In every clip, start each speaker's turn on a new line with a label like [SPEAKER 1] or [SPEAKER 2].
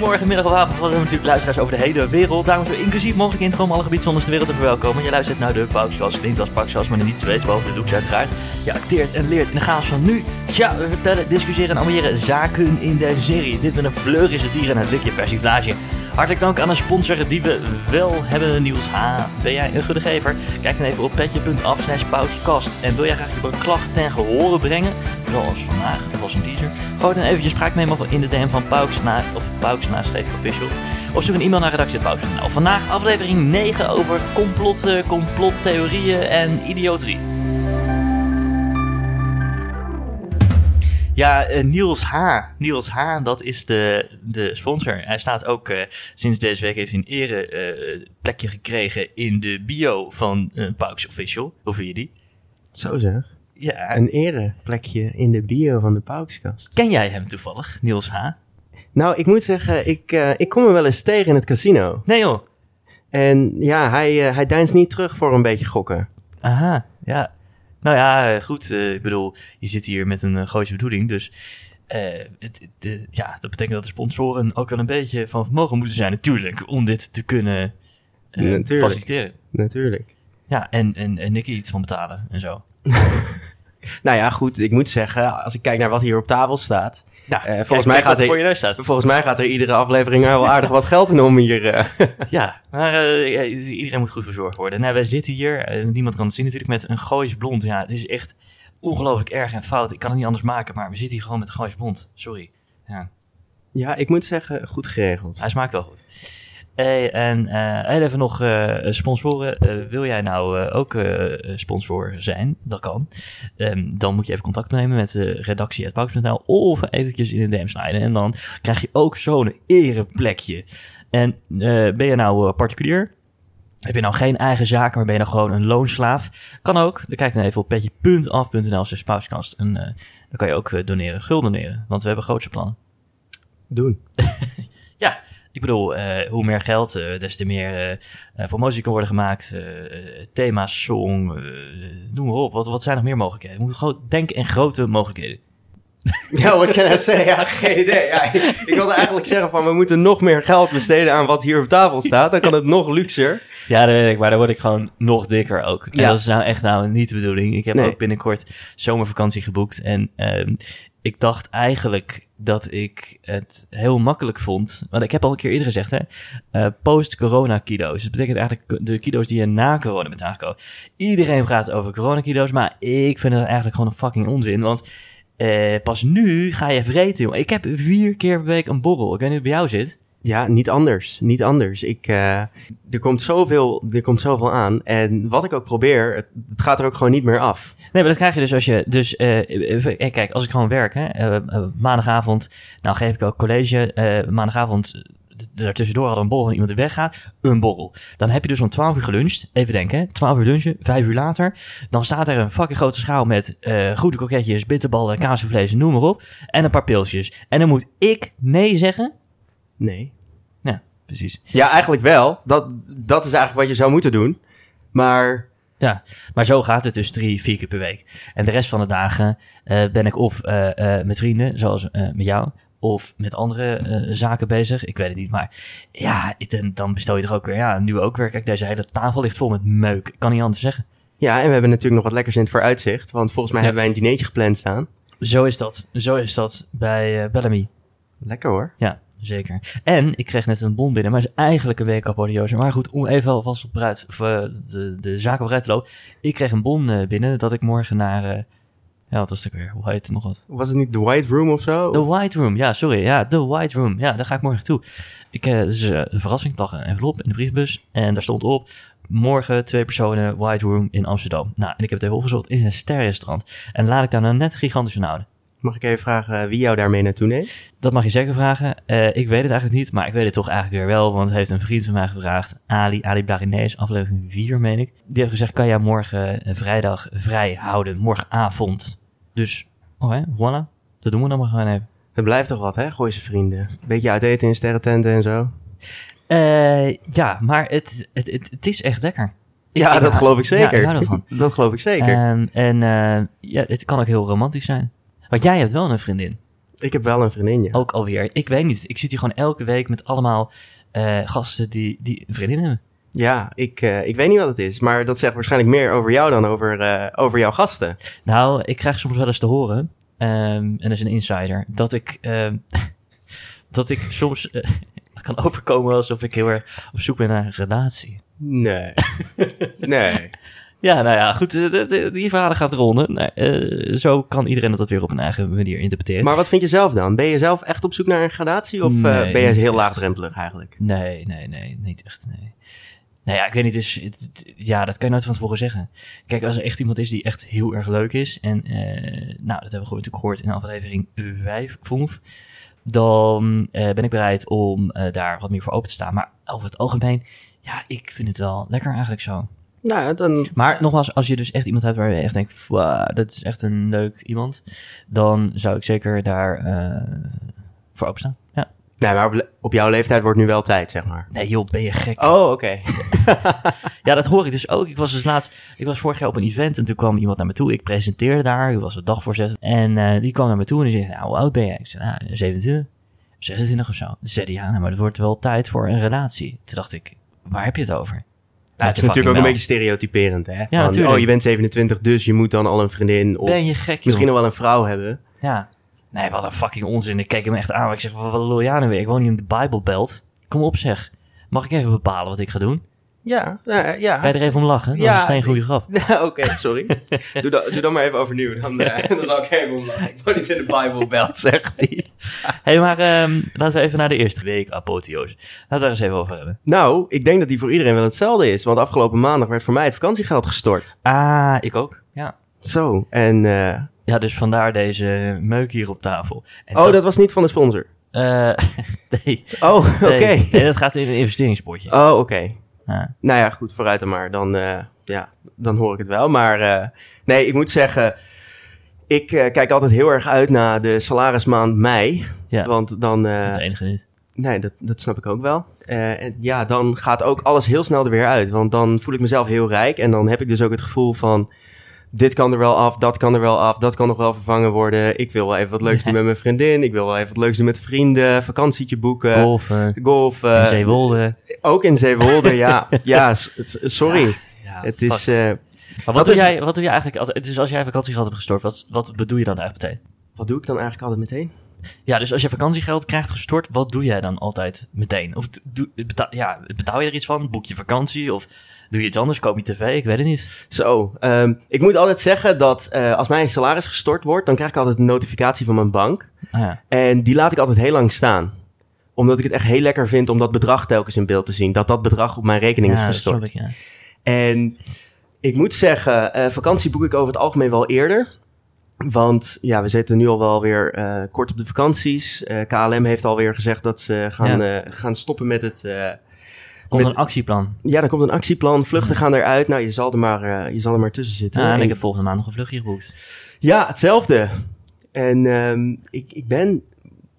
[SPEAKER 1] Goedemorgen, of avond. We hebben natuurlijk luisteraars over de hele wereld. Daarom moeten we inclusief mogelijk intro om alle gebieden de wereld te verwelkomen. Je luistert naar de Paukskas, klinkt als Paksas, maar niets weet, behalve de doeks uiteraard. Je acteert en leert in de chaos van nu. Tja, we vertellen, discussiëren en ambiëren zaken in deze serie. Dit met een fleur is het hier en het likje persiflage. Hartelijk dank aan een sponsor die we wel hebben, Niels H. Ben jij een goede gever? Kijk dan even op petje.af slash. En wil jij graag je klacht ten gehore brengen? Zoals vandaag, dat was een teaser. Gooi dan eventjes spraakmemo in de DM van Pauks naar, of Pauks official. Of stuur een e-mail naar redactie.pauks.nl. Vandaag aflevering 9 over complotten, complottheorieën en idioterie. Ja, uh, Niels Haar. Niels Haar, dat is de, de sponsor. Hij staat ook uh, sinds deze week heeft een ere uh, plekje gekregen in de bio van uh, Pauks Official. Hoe vind je die?
[SPEAKER 2] Zo zeg.
[SPEAKER 1] Ja.
[SPEAKER 2] Een ereplekje in de bio van de Paukskast.
[SPEAKER 1] Ken jij hem toevallig, Niels H?
[SPEAKER 2] Nou, ik moet zeggen, ik, ik kom hem wel eens tegen in het casino.
[SPEAKER 1] Nee joh.
[SPEAKER 2] En ja, hij, hij deinst niet terug voor een beetje gokken.
[SPEAKER 1] Aha, ja. Nou ja, eh, goed. Uh, ik bedoel, je zit hier met een uh, gooise bedoeling. Dus uh, het, de, ja, dat betekent dat de sponsoren ook wel een beetje van vermogen moeten zijn, natuurlijk, om dit te kunnen
[SPEAKER 2] natuurlijk.
[SPEAKER 1] faciliteren.
[SPEAKER 2] Natuurlijk.
[SPEAKER 1] Ja, en, en, en Nicky iets van betalen en zo.
[SPEAKER 2] nou ja, goed. Ik moet zeggen, als ik kijk naar wat hier op tafel staat.
[SPEAKER 1] Ja,
[SPEAKER 2] uh, volgens, mij gaat er, volgens mij gaat er iedere aflevering wel aardig wat geld in om hier. Uh.
[SPEAKER 1] Ja, maar uh, iedereen moet goed verzorgd worden. Nou, wij zitten hier, niemand kan het zien natuurlijk, met een goois blond. Ja, het is echt ongelooflijk erg en fout. Ik kan het niet anders maken, maar we zitten hier gewoon met een goois blond. Sorry. Ja.
[SPEAKER 2] ja, ik moet zeggen, goed geregeld.
[SPEAKER 1] Hij smaakt wel goed. Hey, en uh, even nog uh, sponsoren. Uh, wil jij nou ook sponsor zijn? Dat kan. Um, dan moet je even contact nemen met de redactie Pauks.nl of eventjes in de DM snijden. En dan krijg je ook zo'n ereplekje. En ben je nou particulier? Heb je nou geen eigen zaak, maar ben je nou gewoon een loonslaaf? Kan ook. Dan kijk dan even op petje.af.nl slash pauskast. En dan kan je ook doneren, gulden doneren. Want we hebben grootste plannen.
[SPEAKER 2] Doen.
[SPEAKER 1] Ik bedoel, uh, hoe meer geld, uh, des te meer uh, promotie kan worden gemaakt. thema, song, noem maar op. Wat, wat zijn nog meer mogelijkheden? We moeten gewoon denken in grote mogelijkheden.
[SPEAKER 2] Ja, wat kan ik zeggen? Ja, geen idee. Ja, ik, ik, wilde eigenlijk zeggen van we moeten nog meer geld besteden aan wat hier op tafel staat. Dan kan het nog luxer.
[SPEAKER 1] Ja, dat weet ik. Maar dan word ik gewoon nog dikker ook. En ja. dat is nou echt nou niet de bedoeling. Ik heb nee. ook binnenkort zomervakantie geboekt. En uh, ik dacht eigenlijk dat ik het heel makkelijk vond. Want ik heb al een keer eerder gezegd, hè. Uh, Post-corona kilo's. Dat betekent eigenlijk de kilo's die je na corona bent aangekomen. Iedereen praat over corona kilo's. Maar ik vind het eigenlijk gewoon een fucking onzin. Want uh, pas nu ga je vreten, jongen. Ik heb vier keer per week een borrel. Ik weet niet hoe het bij jou zit.
[SPEAKER 2] Ja, niet anders. Niet anders. Ik, uh, er, komt zoveel, er komt zoveel aan. En wat ik ook probeer, het, het, gaat er ook gewoon niet meer af.
[SPEAKER 1] Nee, maar dat krijg je dus als je... Dus uh, kijk, als ik gewoon werk, hè, maandagavond... Nou geef ik ook college. maandagavond daartussendoor hadden we een borrel en iemand die weggaat, een borrel. Dan heb je dus om 12 uur geluncht. Even denken, hè? 12 uur lunchen, 5 uur later. Dan staat er een fucking grote schaal met goede kroketjes, bitterballen, kaasvlees, noem maar op. En een paar pilsjes. En dan moet ik nee zeggen.
[SPEAKER 2] Nee.
[SPEAKER 1] Ja, precies.
[SPEAKER 2] Ja, eigenlijk wel. Dat, dat is eigenlijk wat je zou moeten doen. Maar
[SPEAKER 1] ja, maar zo gaat het dus drie, vier keer per week. En de rest van de dagen uh, ben ik of uh, uh, met vrienden, zoals met jou, of met andere zaken bezig. Ik weet het niet, maar ja, dan, dan bestel je toch ook weer, ja, nu ook weer. Kijk, deze hele tafel ligt vol met meuk. Ik kan niet anders zeggen.
[SPEAKER 2] Ja, en we hebben natuurlijk nog wat lekkers in het vooruitzicht. Want volgens mij ja. hebben wij een dinertje gepland staan.
[SPEAKER 1] Zo is dat. Zo is dat bij Bellamy.
[SPEAKER 2] Lekker hoor.
[SPEAKER 1] Ja, zeker. En ik kreeg net een bon binnen, maar het is eigenlijk een week apotheose. Maar goed, om even alvast op of, de, de zaken vooruit te lopen. Ik kreeg een bon binnen dat ik morgen naar... Uh, ja, wat was het weer? Het nog wat?
[SPEAKER 2] Was het niet The White Room of zo?
[SPEAKER 1] The White Room, ja, sorry. Ja, The White Room. Ja, daar ga ik morgen toe. Ik, dus een verrassing, lag een envelop in de briefbus. En daar stond op, morgen twee personen, White Room in Amsterdam. Nou, en ik heb het even opgezocht, het is een sterrenstrand. En laat ik daar nou net gigantisch van houden.
[SPEAKER 2] Mag ik even vragen wie jou daarmee naartoe neemt?
[SPEAKER 1] Dat mag je zeker vragen. Uh, ik weet het eigenlijk niet, maar ik weet het toch eigenlijk weer wel. Want het heeft een vriend van mij gevraagd, Ali, Ali Blarinees, aflevering 4 meen ik. Die heeft gezegd, kan jij morgen uh, vrijdag vrij houden, morgenavond. Dus, oh hè, voilà. Dat doen we dan maar gewoon even.
[SPEAKER 2] Dat blijft toch wat, hè, Gooise vrienden. Beetje uit eten in sterrententen en zo.
[SPEAKER 1] Uh, ja, maar het, het, het, het is echt lekker.
[SPEAKER 2] Ja, ik, dat geloof ik zeker.
[SPEAKER 1] Ja, ik hou ervan.
[SPEAKER 2] dat geloof ik zeker.
[SPEAKER 1] En ja, het kan ook heel romantisch zijn. Want jij hebt wel een vriendin.
[SPEAKER 2] Ik heb wel een vriendin, ja.
[SPEAKER 1] Ook alweer. Ik weet niet. Ik zit hier gewoon elke week met allemaal eh, gasten die, die een vriendin hebben.
[SPEAKER 2] Ja, ik, eh, ik weet niet wat het is, maar dat zegt waarschijnlijk meer over jou dan over, eh, over jouw gasten.
[SPEAKER 1] Nou, ik krijg soms wel eens te horen, ehm, en dat is een insider, dat ik, ehm, dat ik soms kan overkomen alsof ik heel erg op zoek ben naar een relatie.
[SPEAKER 2] Nee. nee.
[SPEAKER 1] Ja, nou ja, goed, eh, d- d- die verhalen gaat ronden. Nou, eh, zo kan iedereen dat weer op een eigen manier interpreteren.
[SPEAKER 2] Maar wat vind je zelf dan? Ben je zelf echt op zoek naar een gradatie of eh, ben je heel
[SPEAKER 1] echt.
[SPEAKER 2] laagdrempelig eigenlijk?
[SPEAKER 1] Nee, nee, nee, niet echt, nee. Nou ja, ik weet niet, het is, het- het- ja, dat kan je nooit van tevoren zeggen. Kijk, als er echt iemand is die echt heel erg leuk is, en eh, nou, dat hebben we gewoon natuurlijk gehoord in aflevering 5, 5, dan eh, ben ik bereid om eh, daar wat meer voor open te staan. Maar over het algemeen, ja, ik vind het wel lekker eigenlijk zo.
[SPEAKER 2] Nou, dan...
[SPEAKER 1] Maar nogmaals, als je dus echt iemand hebt waar je echt denkt, wow, dat is echt een leuk iemand, dan zou ik zeker daar eh, voor openstaan. Ja.
[SPEAKER 2] Nee, maar op, op jouw leeftijd wordt nu wel tijd, zeg maar.
[SPEAKER 1] Nee joh, ben je gek.
[SPEAKER 2] Oh, oké.
[SPEAKER 1] Ja, dat hoor ik dus ook. Ik was dus laatst, ik was vorig jaar op een event en toen kwam iemand naar me toe. Ik presenteerde daar, ik was het dagvoorzitter. En eh, die kwam naar me toe en die zei, nou, hoe oud ben jij? Ik zei, nou, 27, 26 of zo. Toen zei hij, ja, nou, maar het wordt wel tijd voor een relatie. Toen dacht ik, waar heb je het over?
[SPEAKER 2] Het is natuurlijk ook een beetje stereotyperend, hè? Van,
[SPEAKER 1] natuurlijk.
[SPEAKER 2] oh, je bent 27, dus je moet dan al een vriendin of
[SPEAKER 1] Ben je gek, joh?
[SPEAKER 2] misschien nog wel een vrouw hebben.
[SPEAKER 1] Ja. Nee, wat een fucking onzin. Ik keek hem echt aan. Ik zeg, wat wat lul jij nou weer? Ik woon hier in de Bijbelbelt. Kom op zeg. Mag ik even bepalen wat ik ga doen?
[SPEAKER 2] Ja, nou, ja.
[SPEAKER 1] Kan je er even om lachen? Dat
[SPEAKER 2] Ja,
[SPEAKER 1] is een steen goede grap.
[SPEAKER 2] Oké, sorry. doe, dan, doe dan maar even overnieuw. Dan, eh, dan zal ik even omlaag. Ik woon niet in de Bijbelbelt, zegt hij.
[SPEAKER 1] Hé, hey, maar ehm, laten we even naar de eerste week apotheose. Laten we er eens even over hebben.
[SPEAKER 2] Nou, ik denk dat die voor iedereen wel hetzelfde is. Want afgelopen maandag werd voor mij het vakantiegeld gestort.
[SPEAKER 1] Ah, ik ook. Ja.
[SPEAKER 2] Zo, en... eh,
[SPEAKER 1] Ja, dus vandaar deze meuk hier op tafel. En
[SPEAKER 2] oh, dat was niet van de sponsor.
[SPEAKER 1] eh, nee.
[SPEAKER 2] Oh, oké.
[SPEAKER 1] Nee, nee, dat gaat in een investeringspotje.
[SPEAKER 2] Oh, oké.
[SPEAKER 1] Ja.
[SPEAKER 2] Nou ja, goed, vooruit dan maar. Dan, eh, ja, dan hoor ik het wel. Maar eh, nee, ik moet zeggen... Ik eh, kijk altijd heel erg uit naar de salarismaand mei.
[SPEAKER 1] Ja.
[SPEAKER 2] Want dan...
[SPEAKER 1] Dat is het enige dit.
[SPEAKER 2] Nee, dat, dat snap ik ook wel. En ja, dan gaat ook alles heel snel er weer uit. Want dan voel ik mezelf heel rijk. En dan heb ik dus ook het gevoel van... Dit kan er wel af, dat kan er wel af, dat kan nog wel vervangen worden. Ik wil wel even wat leuks doen met mijn vriendin. Ik wil wel even wat leuks doen met vrienden. Vakantietje boeken.
[SPEAKER 1] Golfen,
[SPEAKER 2] Golfen.
[SPEAKER 1] in Zeewolde.
[SPEAKER 2] Ook in Zeewolde, ja. Ja, sorry.
[SPEAKER 1] Ja,
[SPEAKER 2] het is... eh,
[SPEAKER 1] Maar wat, doe
[SPEAKER 2] is-
[SPEAKER 1] jij, wat doe je eigenlijk altijd? Dus als jij vakantiegeld hebt gestort, wat, wat bedoel je dan eigenlijk meteen?
[SPEAKER 2] wat doe ik dan eigenlijk altijd meteen?
[SPEAKER 1] Ja, dus als je vakantiegeld krijgt gestort, wat doe jij dan altijd meteen? Of betaal, ja, betaal je er iets van? Boek je vakantie? Of doe je iets anders? Koop je tv? Ik weet het niet.
[SPEAKER 2] Zo, ehm, ik moet altijd zeggen dat eh, als mijn salaris gestort wordt... dan krijg ik altijd een notificatie van mijn bank.
[SPEAKER 1] Ah, ja.
[SPEAKER 2] En die laat ik altijd heel lang staan. Omdat ik het echt heel lekker vind om dat bedrag telkens in beeld te zien. Dat dat bedrag op mijn rekening
[SPEAKER 1] ja,
[SPEAKER 2] is gestort.
[SPEAKER 1] ik, ja.
[SPEAKER 2] En ik moet zeggen, eh, vakantie boek ik over het algemeen wel eerder. Want ja, we zitten nu al wel weer eh, kort op de vakanties. KLM heeft alweer gezegd dat ze gaan, gaan stoppen met het...
[SPEAKER 1] Komt
[SPEAKER 2] Met-
[SPEAKER 1] een actieplan.
[SPEAKER 2] ja, er komt een actieplan. Vluchten gaan eruit. Nou, je zal er maar, eh, je zal er maar tussen zitten.
[SPEAKER 1] Ja, en
[SPEAKER 2] En-
[SPEAKER 1] ik heb volgende maand nog een vluchtje geboekt.
[SPEAKER 2] ja, hetzelfde. En ehm, ik, ik, ben,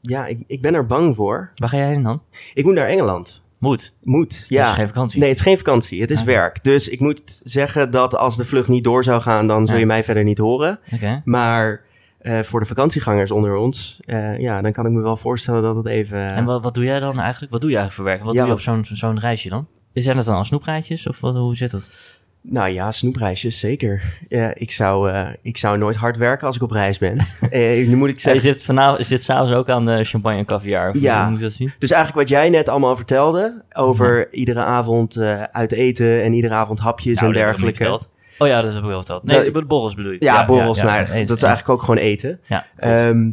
[SPEAKER 2] ja, ik, ik ben er bang voor.
[SPEAKER 1] Waar ga jij heen dan?
[SPEAKER 2] Ik moet naar Engeland.
[SPEAKER 1] Moet.
[SPEAKER 2] Moet,
[SPEAKER 1] Ja.
[SPEAKER 2] ja.
[SPEAKER 1] Dat is geen vakantie.
[SPEAKER 2] Nee, het is geen vakantie. Het is
[SPEAKER 1] Ah.
[SPEAKER 2] werk. Dus ik moet zeggen dat als de vlucht niet door zou gaan, dan zul je
[SPEAKER 1] Ja.
[SPEAKER 2] mij verder niet horen.
[SPEAKER 1] Oké.
[SPEAKER 2] Maar eh, voor de vakantiegangers onder ons, eh, ja, dan kan ik me wel voorstellen dat het even...
[SPEAKER 1] En wat, wat doe jij dan eigenlijk? Wat doe eigenlijk voor werk? Wat
[SPEAKER 2] Ja,
[SPEAKER 1] doe je op zo'n zo'n reisje dan? Zijn dat dan al snoeprijtjes? Of wat, hoe zit dat?
[SPEAKER 2] Nou ja, snoepreisjes, zeker. Ja, ik, zou, eh, ik zou nooit hard werken als ik op reis ben. eh, nu moet ik
[SPEAKER 1] Ja, je
[SPEAKER 2] zeggen...
[SPEAKER 1] zit vanavond, is dit s'avonds ook aan de champagne en caviar?
[SPEAKER 2] Ja.
[SPEAKER 1] moet ik dat zien?
[SPEAKER 2] Dus eigenlijk wat jij net allemaal vertelde, over iedere avond eh, uit eten en iedere avond hapjes
[SPEAKER 1] Nou,
[SPEAKER 2] en dergelijke.
[SPEAKER 1] Oh ja, dat heb ik wel verteld. Nee,
[SPEAKER 2] Nou,
[SPEAKER 1] de borrels bedoel je?
[SPEAKER 2] Ja, borrels,
[SPEAKER 1] ja,
[SPEAKER 2] nou, dat is eigenlijk ook gewoon eten.
[SPEAKER 1] Ja,
[SPEAKER 2] Ehm,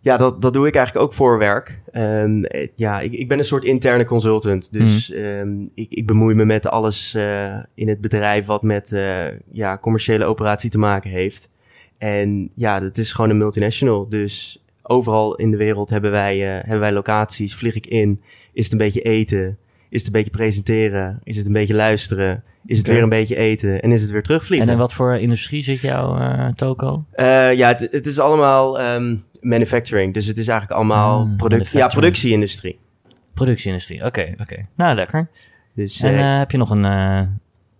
[SPEAKER 2] ja, dat, dat doe ik eigenlijk ook voor werk. Ehm, eh, ja, ik, ik ben een soort interne consultant. Dus
[SPEAKER 1] Mhm.
[SPEAKER 2] ehm, ik, ik bemoei me met alles eh, in het bedrijf wat met eh, ja, commerciële operatie te maken heeft. En ja, dat is gewoon een multinational. Dus overal in de wereld hebben wij, eh, hebben wij locaties. Vlieg ik in, is het een beetje eten? Is het een beetje presenteren? Is het een beetje luisteren? Is het weer een beetje eten? En is het weer terugvliegen?
[SPEAKER 1] En in wat voor industrie zit jouw eh, toko?
[SPEAKER 2] Eh, ja, het, het is allemaal ehm, manufacturing. Dus het is eigenlijk allemaal
[SPEAKER 1] Ah,
[SPEAKER 2] product, ja, productieindustrie.
[SPEAKER 1] Productieindustrie, oké, oké. Nou, lekker.
[SPEAKER 2] Dus
[SPEAKER 1] En
[SPEAKER 2] eh,
[SPEAKER 1] heb je nog een,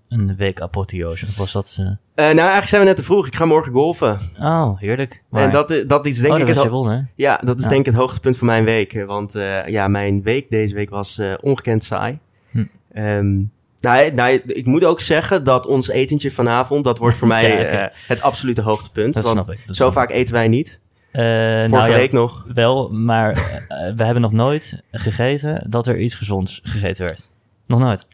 [SPEAKER 1] een week apotheose? Of was dat...
[SPEAKER 2] nou, eigenlijk zijn we net te vroeg. Ik ga morgen golfen.
[SPEAKER 1] Oh, heerlijk. Maar...
[SPEAKER 2] En dat, dat is denk
[SPEAKER 1] oh,
[SPEAKER 2] ik het,
[SPEAKER 1] won, hè?
[SPEAKER 2] ja, dat is
[SPEAKER 1] Ja.
[SPEAKER 2] denk ik het hoogtepunt van mijn week. Want ja, mijn week deze week was ongekend saai.
[SPEAKER 1] Hm.
[SPEAKER 2] Ehm, nou, nou, ik moet ook zeggen dat ons etentje vanavond, dat wordt voor mij
[SPEAKER 1] Ja,
[SPEAKER 2] eh, het absolute hoogtepunt.
[SPEAKER 1] Dat
[SPEAKER 2] want
[SPEAKER 1] snap ik. Dat
[SPEAKER 2] zo
[SPEAKER 1] snap
[SPEAKER 2] vaak eten wij niet.
[SPEAKER 1] ik. Eh, nou
[SPEAKER 2] Vorige
[SPEAKER 1] ja,
[SPEAKER 2] week nog.
[SPEAKER 1] Wel, maar eh, we hebben nog nooit gegeten dat er iets gezonds gegeten werd. Nog nooit.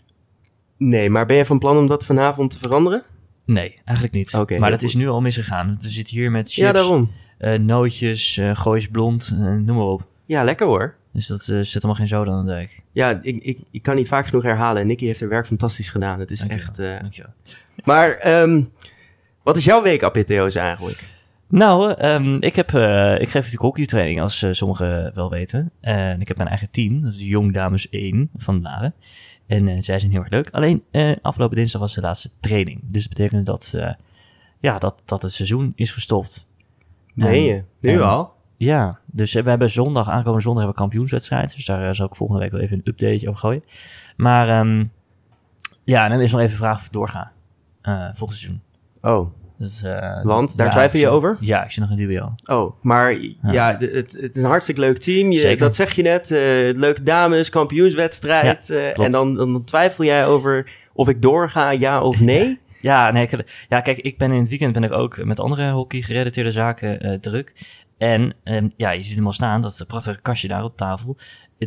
[SPEAKER 2] Nee, maar ben je van plan om dat vanavond te veranderen?
[SPEAKER 1] Nee, eigenlijk niet.
[SPEAKER 2] Oké,
[SPEAKER 1] maar dat is nu al misgegaan. We zitten hier met chips,
[SPEAKER 2] Ja, daarom.
[SPEAKER 1] nootjes, goois blond, noem maar op.
[SPEAKER 2] Ja, lekker hoor.
[SPEAKER 1] Dus dat eh, zit allemaal geen zoden aan de dijk.
[SPEAKER 2] Ja, ik, ik, ik kan niet vaak genoeg herhalen. En Nicky heeft haar werk fantastisch gedaan. Het is
[SPEAKER 1] Dankjewel.
[SPEAKER 2] echt... eh,
[SPEAKER 1] Dankjewel.
[SPEAKER 2] Maar ehm, wat is jouw week apotheose eigenlijk?
[SPEAKER 1] Nou, ehm, ik, heb, eh, ik geef natuurlijk hockeytraining, als eh, sommigen wel weten. En ik heb mijn eigen team, dat is de Jong Dames 1 van Laren. En zij zijn heel erg leuk. Alleen afgelopen dinsdag was de laatste training. Dus dat betekent dat, ja, dat, dat het seizoen is gestopt.
[SPEAKER 2] Je? Nu al?
[SPEAKER 1] Ja, dus we hebben zondag, aankomende zondag hebben we kampioenswedstrijd. Dus daar eh, zal ik volgende week wel even een update over gooien. Maar ehm, ja, en dan is nog even de vraag of ik doorga. eh volgend seizoen.
[SPEAKER 2] Oh,
[SPEAKER 1] Dus, eh,
[SPEAKER 2] Want, daar
[SPEAKER 1] ja,
[SPEAKER 2] twijfel je over?
[SPEAKER 1] Ja, ik zit nog in duo.
[SPEAKER 2] oh. Maar ja, het, het is een hartstikke leuk team. Je,
[SPEAKER 1] Zeker.
[SPEAKER 2] dat zeg je net. leuke dames, kampioenswedstrijd. en dan, dan twijfel jij over of ik doorga, ja of nee?
[SPEAKER 1] Ja, nee, ik, ja, kijk, ik ben in het weekend ben ik ook met andere hockey-gerelateerde zaken druk. En ehm, ja, je ziet hem al staan, dat prachtige kastje daar op tafel.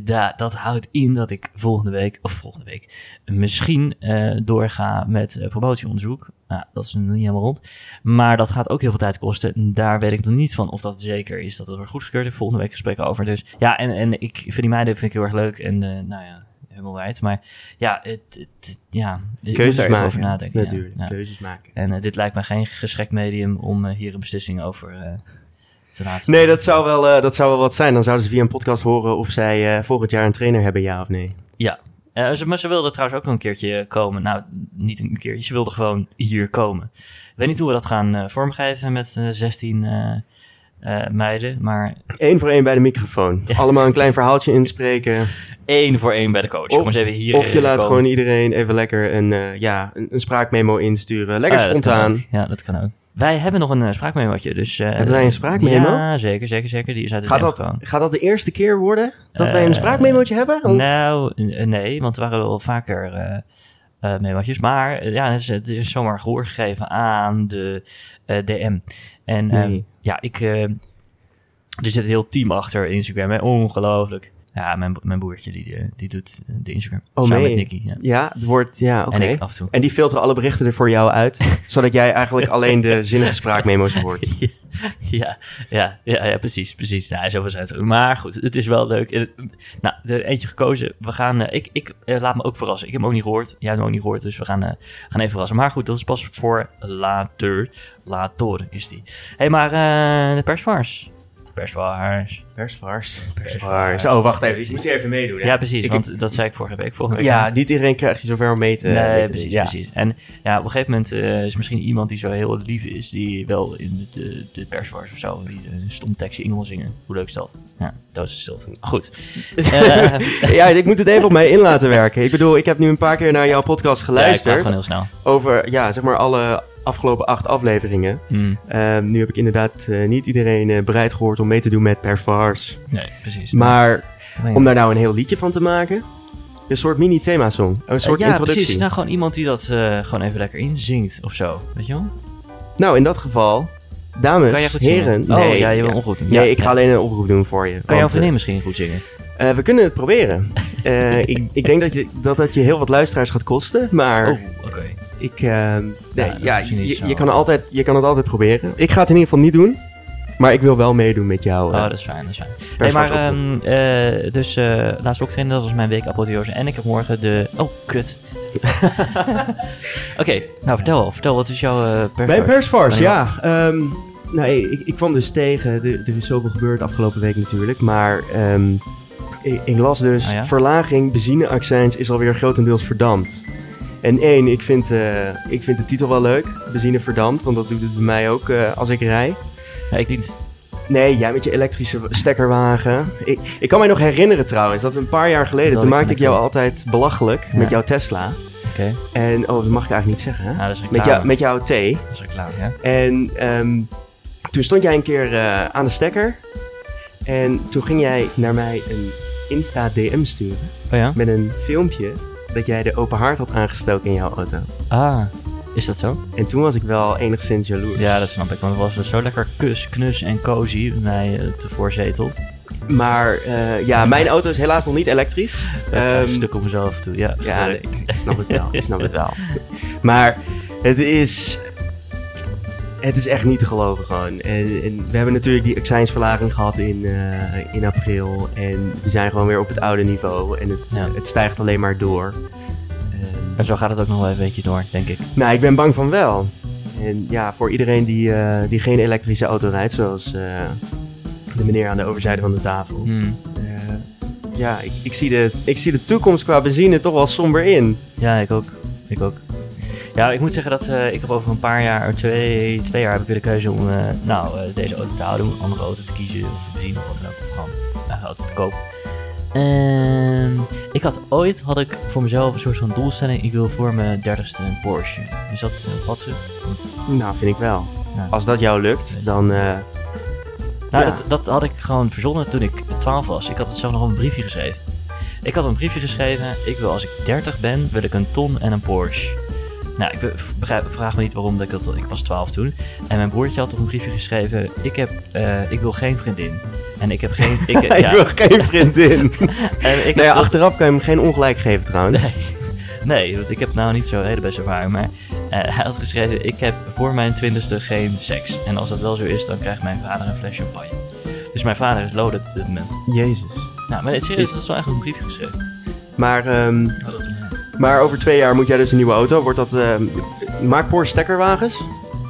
[SPEAKER 1] Da, dat houdt in dat ik volgende week, of volgende week, misschien eh, doorga met eh, promotieonderzoek. Nou, dat is nog niet helemaal rond. Maar dat gaat ook heel veel tijd kosten. En Daar weet ik nog niet van of dat zeker is dat het wordt goedgekeurd. Ik volgende week gesprekken over. Dus ja, en, en ik vind die meiden vind ik heel erg leuk. En eh, nou ja, helemaal wijd. Maar ja, het, ja moet
[SPEAKER 2] Keuzes maken.
[SPEAKER 1] over nadenken.
[SPEAKER 2] Natuurlijk,
[SPEAKER 1] Ja.
[SPEAKER 2] keuzes maken.
[SPEAKER 1] En dit lijkt me geen geschikt medium om hier een beslissing over.
[SPEAKER 2] Nee, dat zou, wel, eh, dat zou wel wat zijn. Dan zouden ze via een podcast horen of zij eh, volgend jaar een trainer hebben, ja of nee.
[SPEAKER 1] Ja. Eh, ze, maar ze wilde trouwens ook nog een keertje komen. Nou, niet een keertje. Ze wilde gewoon hier komen. Ik weet niet hoe we dat gaan vormgeven met eh 16 eh, eh, meiden. Maar
[SPEAKER 2] Eén voor één bij de microfoon. Allemaal een klein verhaaltje inspreken.
[SPEAKER 1] één voor één bij de coach. Kom eens even hier
[SPEAKER 2] of je laat
[SPEAKER 1] komen.
[SPEAKER 2] gewoon iedereen even lekker een, ja, een, een spraakmemo insturen. Lekker
[SPEAKER 1] Ah, ja, dat kan
[SPEAKER 2] spontaan.
[SPEAKER 1] ook. Ja, dat kan ook. Wij hebben nog een uh, spraakmemootje. Dus, eh,
[SPEAKER 2] Hebben wij een spraakmemo?
[SPEAKER 1] Ja, zeker, zeker, zeker. Die is uit het
[SPEAKER 2] Gaat dat, gaat dat de eerste keer worden dat wij een
[SPEAKER 1] Eh,
[SPEAKER 2] spraakmemootje hebben? Of-
[SPEAKER 1] Nou, eh, nee, want er waren wel vaker eh eh, memootjes. Maar eh, ja, het is, het is zomaar gehoor gegeven aan de eh, DM. En
[SPEAKER 2] Nee.
[SPEAKER 1] ehm, ja, ik... eh, er zit een heel team achter Instagram, hè. Ongelooflijk. Ja, mijn, mijn broertje, die, eh, die doet eh, de Instagram.
[SPEAKER 2] Oh,
[SPEAKER 1] Samen met? Nicky, ja.
[SPEAKER 2] Ja, het wordt, ja, oké.
[SPEAKER 1] En ik af en toe.
[SPEAKER 2] En die filteren alle berichten er voor jou uit, zodat jij eigenlijk alleen de zinnige spraakmemo's hoort.
[SPEAKER 1] ja, ja, ja, ja, precies, precies. Ja, zoveel zijn het. Maar goed, het is wel leuk. Eh, Nou, er eentje gekozen. We gaan, ik, ik laat me ook verrassen. Ik heb hem ook niet gehoord. Jij hebt hem ook niet gehoord, dus we gaan, gaan even verrassen. Maar goed, dat is pas voor later. Later is die. Hé, hey, maar de persvars. Persvars.
[SPEAKER 2] Persvars.
[SPEAKER 1] Persvars.
[SPEAKER 2] Oh, wacht even. Ik moet hier even meedoen. hè?
[SPEAKER 1] Ja, precies,
[SPEAKER 2] Ik-
[SPEAKER 1] want dat zei ik vorige week. Volgende week
[SPEAKER 2] Ja, niet iedereen krijgt je zover om mee te mee
[SPEAKER 1] Nee,
[SPEAKER 2] te
[SPEAKER 1] precies.
[SPEAKER 2] Ja.
[SPEAKER 1] precies. En ja, op een gegeven moment eh, is misschien iemand die zo heel lief is, die wel in de, de perswars of zo, die een stom tekstje in wil zingen. Hoe leuk is dat? Ja, dat is stilte. Goed. Eh,
[SPEAKER 2] ja, ik moet het even op mij in laten werken. Ik bedoel, ik heb nu een paar keer naar jouw podcast
[SPEAKER 1] ja, ik
[SPEAKER 2] geluisterd.
[SPEAKER 1] gewoon heel snel.
[SPEAKER 2] over, ja, zeg maar alle afgelopen acht afleveringen.
[SPEAKER 1] Hmm,
[SPEAKER 2] Ehm, nu heb ik inderdaad eh, niet iedereen eh, bereid gehoord om mee te doen met Persvars.
[SPEAKER 1] nee, precies.
[SPEAKER 2] Maar om daar nou een heel liedje van te maken, een soort mini-themasong, een soort
[SPEAKER 1] Eh, ja,
[SPEAKER 2] introductie.
[SPEAKER 1] precies. Nou, gewoon iemand die dat gewoon even lekker inzingt of zo. Weet je wel?
[SPEAKER 2] Nou, in dat geval, dames,
[SPEAKER 1] Kan jij goed
[SPEAKER 2] heren.
[SPEAKER 1] zingen?
[SPEAKER 2] nee,
[SPEAKER 1] oh, ja, je wil
[SPEAKER 2] ja.
[SPEAKER 1] ongoed doen.
[SPEAKER 2] Nee,
[SPEAKER 1] Ja,
[SPEAKER 2] ik ga alleen een oproep doen voor je.
[SPEAKER 1] Kan jouw
[SPEAKER 2] want,
[SPEAKER 1] vriendin misschien goed zingen?
[SPEAKER 2] we kunnen het proberen. Ik, ik denk dat, je, dat dat je heel wat luisteraars gaat kosten, maar
[SPEAKER 1] Oh.
[SPEAKER 2] Ik... eh, nee, ja, je, je, kan altijd, je kan het altijd proberen. Ik ga het in ieder geval niet doen, maar ik wil wel meedoen met jou.
[SPEAKER 1] Oh,
[SPEAKER 2] eh,
[SPEAKER 1] dat is fijn, dat is fijn. Maar ehm, eh, dus eh laatst ook trainen, dat was mijn week apotheose. En ik heb morgen de... Oh, kut. Oké, nou vertel, vertel, wat is jouw eh persvars?
[SPEAKER 2] Bij Persvars,
[SPEAKER 1] Bij
[SPEAKER 2] ja. ehm, nee, ik, ik kwam dus tegen. Er, er is zoveel gebeurd afgelopen week natuurlijk. Maar ehm, ik, ik las dus...
[SPEAKER 1] Oh ja?
[SPEAKER 2] Verlaging benzineaccijns is alweer grotendeels verdampt. En één, ik vind, eh, ik vind de titel wel leuk. Benzine verdampt, want dat doet het bij mij ook eh, als ik rij.
[SPEAKER 1] Ja, ik niet.
[SPEAKER 2] Nee, jij met je elektrische stekkerwagen. Ik, ik kan mij nog herinneren trouwens, dat we een paar jaar geleden...
[SPEAKER 1] Dat
[SPEAKER 2] toen maakte ik jou altijd belachelijk
[SPEAKER 1] Ja.
[SPEAKER 2] met jouw Tesla.
[SPEAKER 1] Oké.
[SPEAKER 2] En, oh, dat mag ik eigenlijk niet zeggen, hè?
[SPEAKER 1] Nou, dat is
[SPEAKER 2] met, jou, met jouw thee.
[SPEAKER 1] Dat is reclame, ja.
[SPEAKER 2] En ehm, toen stond jij een keer eh, aan de stekker. En toen ging jij naar mij een Insta-DM sturen.
[SPEAKER 1] Oh ja?
[SPEAKER 2] Met een filmpje dat jij de open haard had aangestoken in jouw auto.
[SPEAKER 1] Ah, is dat zo?
[SPEAKER 2] En toen was ik wel enigszins jaloers.
[SPEAKER 1] Ja, dat snap ik. Want het was dus zo lekker kus, knus en cozy bij mij eh, te voorzetel.
[SPEAKER 2] Maar eh, ja, mijn auto is helaas nog niet elektrisch.
[SPEAKER 1] Ehm,
[SPEAKER 2] Ehm,
[SPEAKER 1] een stuk op mezelf toe, ja.
[SPEAKER 2] Ja, nee, ik snap het wel. Ik snap het wel. Maar het is... Het is echt niet te geloven gewoon. En, en we hebben natuurlijk die accijnsverlaging gehad in, eh, in april. En we zijn gewoon weer op het oude niveau. En het,
[SPEAKER 1] Ja.
[SPEAKER 2] het stijgt alleen maar door. En,
[SPEAKER 1] Maar zo gaat het ook nog wel een beetje door, denk ik.
[SPEAKER 2] nou, ik ben bang van wel. En ja, voor iedereen die, eh, die geen elektrische auto rijdt, zoals eh, de meneer aan de overzijde van de tafel.
[SPEAKER 1] Hmm.
[SPEAKER 2] Ja, ik, ik, zie de, ik zie de toekomst qua benzine toch wel somber in.
[SPEAKER 1] Ja, ik ook. Ik ook. Ja, ik moet zeggen dat eh, ik heb over een paar jaar, twee, twee jaar heb ik weer de keuze om eh, nou, eh, deze auto te houden, om een andere auto te kiezen of benzine of wat dan ook, of gewoon een auto te kopen. En ik had ooit, had ik voor mezelf een soort van doelstelling, ik wil voor mijn dertigste een Porsche. Is dat een patsen?
[SPEAKER 2] Nou, vind ik wel.
[SPEAKER 1] Ja.
[SPEAKER 2] Als dat jou lukt, dan...
[SPEAKER 1] Nou,
[SPEAKER 2] Ja.
[SPEAKER 1] dat, dat had ik gewoon verzonnen toen ik 12 was. Ik had het zelf nog op een briefje geschreven. Ik had een briefje geschreven. Ik wil als ik 30 ben, wil ik een ton en een Porsche. Nou, ik be- begrijp- vraag me niet waarom dat ik dat. Ik was 12 toen. En mijn broertje had op een briefje geschreven. Ik heb, eh, ik wil geen vriendin. En ik heb geen. Ik,
[SPEAKER 2] ik
[SPEAKER 1] ja,
[SPEAKER 2] wil geen vriendin.
[SPEAKER 1] en ik
[SPEAKER 2] nou
[SPEAKER 1] heb-
[SPEAKER 2] achteraf kan je hem geen ongelijk geven trouwens.
[SPEAKER 1] Nee, nee, want ik heb nou niet zo'n hele beste ervaring. Maar eh, hij had geschreven: Ik heb voor mijn twintigste geen seks. En als dat wel zo is, dan krijgt mijn vader een fles champagne. Dus mijn vader is loaded op dit moment.
[SPEAKER 2] Jezus.
[SPEAKER 1] Nou, maar serieus, dat is wel echt een briefje geschreven.
[SPEAKER 2] Maar, ehm, maar over twee jaar moet jij dus een nieuwe auto. Wordt dat... ehm maakt Porsche stekkerwagens?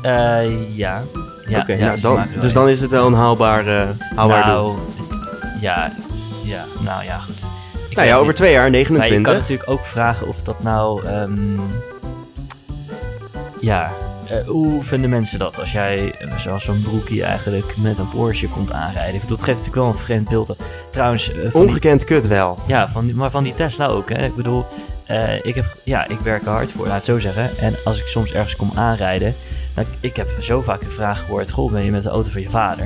[SPEAKER 1] Eh, ja. ja,
[SPEAKER 2] Oké,
[SPEAKER 1] ja,
[SPEAKER 2] nou, dan,
[SPEAKER 1] wel,
[SPEAKER 2] dus
[SPEAKER 1] ja.
[SPEAKER 2] dan is het wel een haalbaar, eh haalbaar doel.
[SPEAKER 1] nou, het- ja, ja, nou ja, goed. Ik
[SPEAKER 2] Nou ja, over
[SPEAKER 1] niet.
[SPEAKER 2] twee jaar,
[SPEAKER 1] Maar je
[SPEAKER 2] 29.
[SPEAKER 1] kan natuurlijk ook vragen of dat nou... ehm, ja, eh, hoe vinden mensen dat als jij, eh, zoals zo'n broekie eigenlijk, met een Porsche komt aanrijden? Ik bedoel, het geeft natuurlijk wel een vreemd beeld. Trouwens, eh, die,
[SPEAKER 2] Ongekend kut wel.
[SPEAKER 1] ja, van die, maar van die Tesla ook, hè. Ik bedoel, eh, ik, heb, ja, ik werk er hard voor, laat het zo zeggen. En als ik soms ergens kom aanrijden, dan, ik heb zo vaak de vraag gehoord, goh, ben je met de auto van je vader?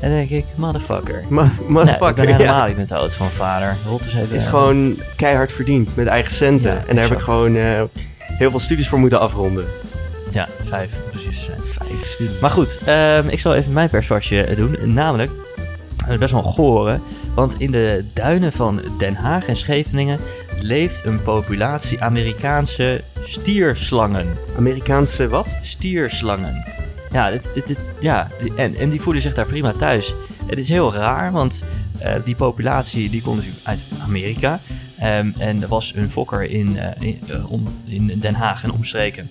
[SPEAKER 1] En dan denk ik, motherfucker.
[SPEAKER 2] Ma-
[SPEAKER 1] Nee, ik
[SPEAKER 2] Motherfucker,
[SPEAKER 1] ben helemaal
[SPEAKER 2] ja.
[SPEAKER 1] niet met de auto van vader. Rot eens even.
[SPEAKER 2] is gewoon keihard verdiend met eigen centen.
[SPEAKER 1] Ja,
[SPEAKER 2] en daar heb ik gewoon eh, heel veel studies voor moeten afronden.
[SPEAKER 1] Ja, vijf, precies zijn. Vijf studies. Maar goed, ehm, ik zal even mijn persvastje doen. Namelijk, dat is best wel goren. Want in de duinen van Den Haag en Scheveningen leeft een populatie Amerikaanse stierslangen.
[SPEAKER 2] Amerikaanse wat?
[SPEAKER 1] Stierslangen. Ja, dit, dit, dit- ja en, en die voelen zich daar prima thuis. Het is heel raar, want eh, die populatie die komt natuurlijk uit Amerika. Ehm, en er was een fokker in, eh, in, eh, om- in Den Haag en omstreken.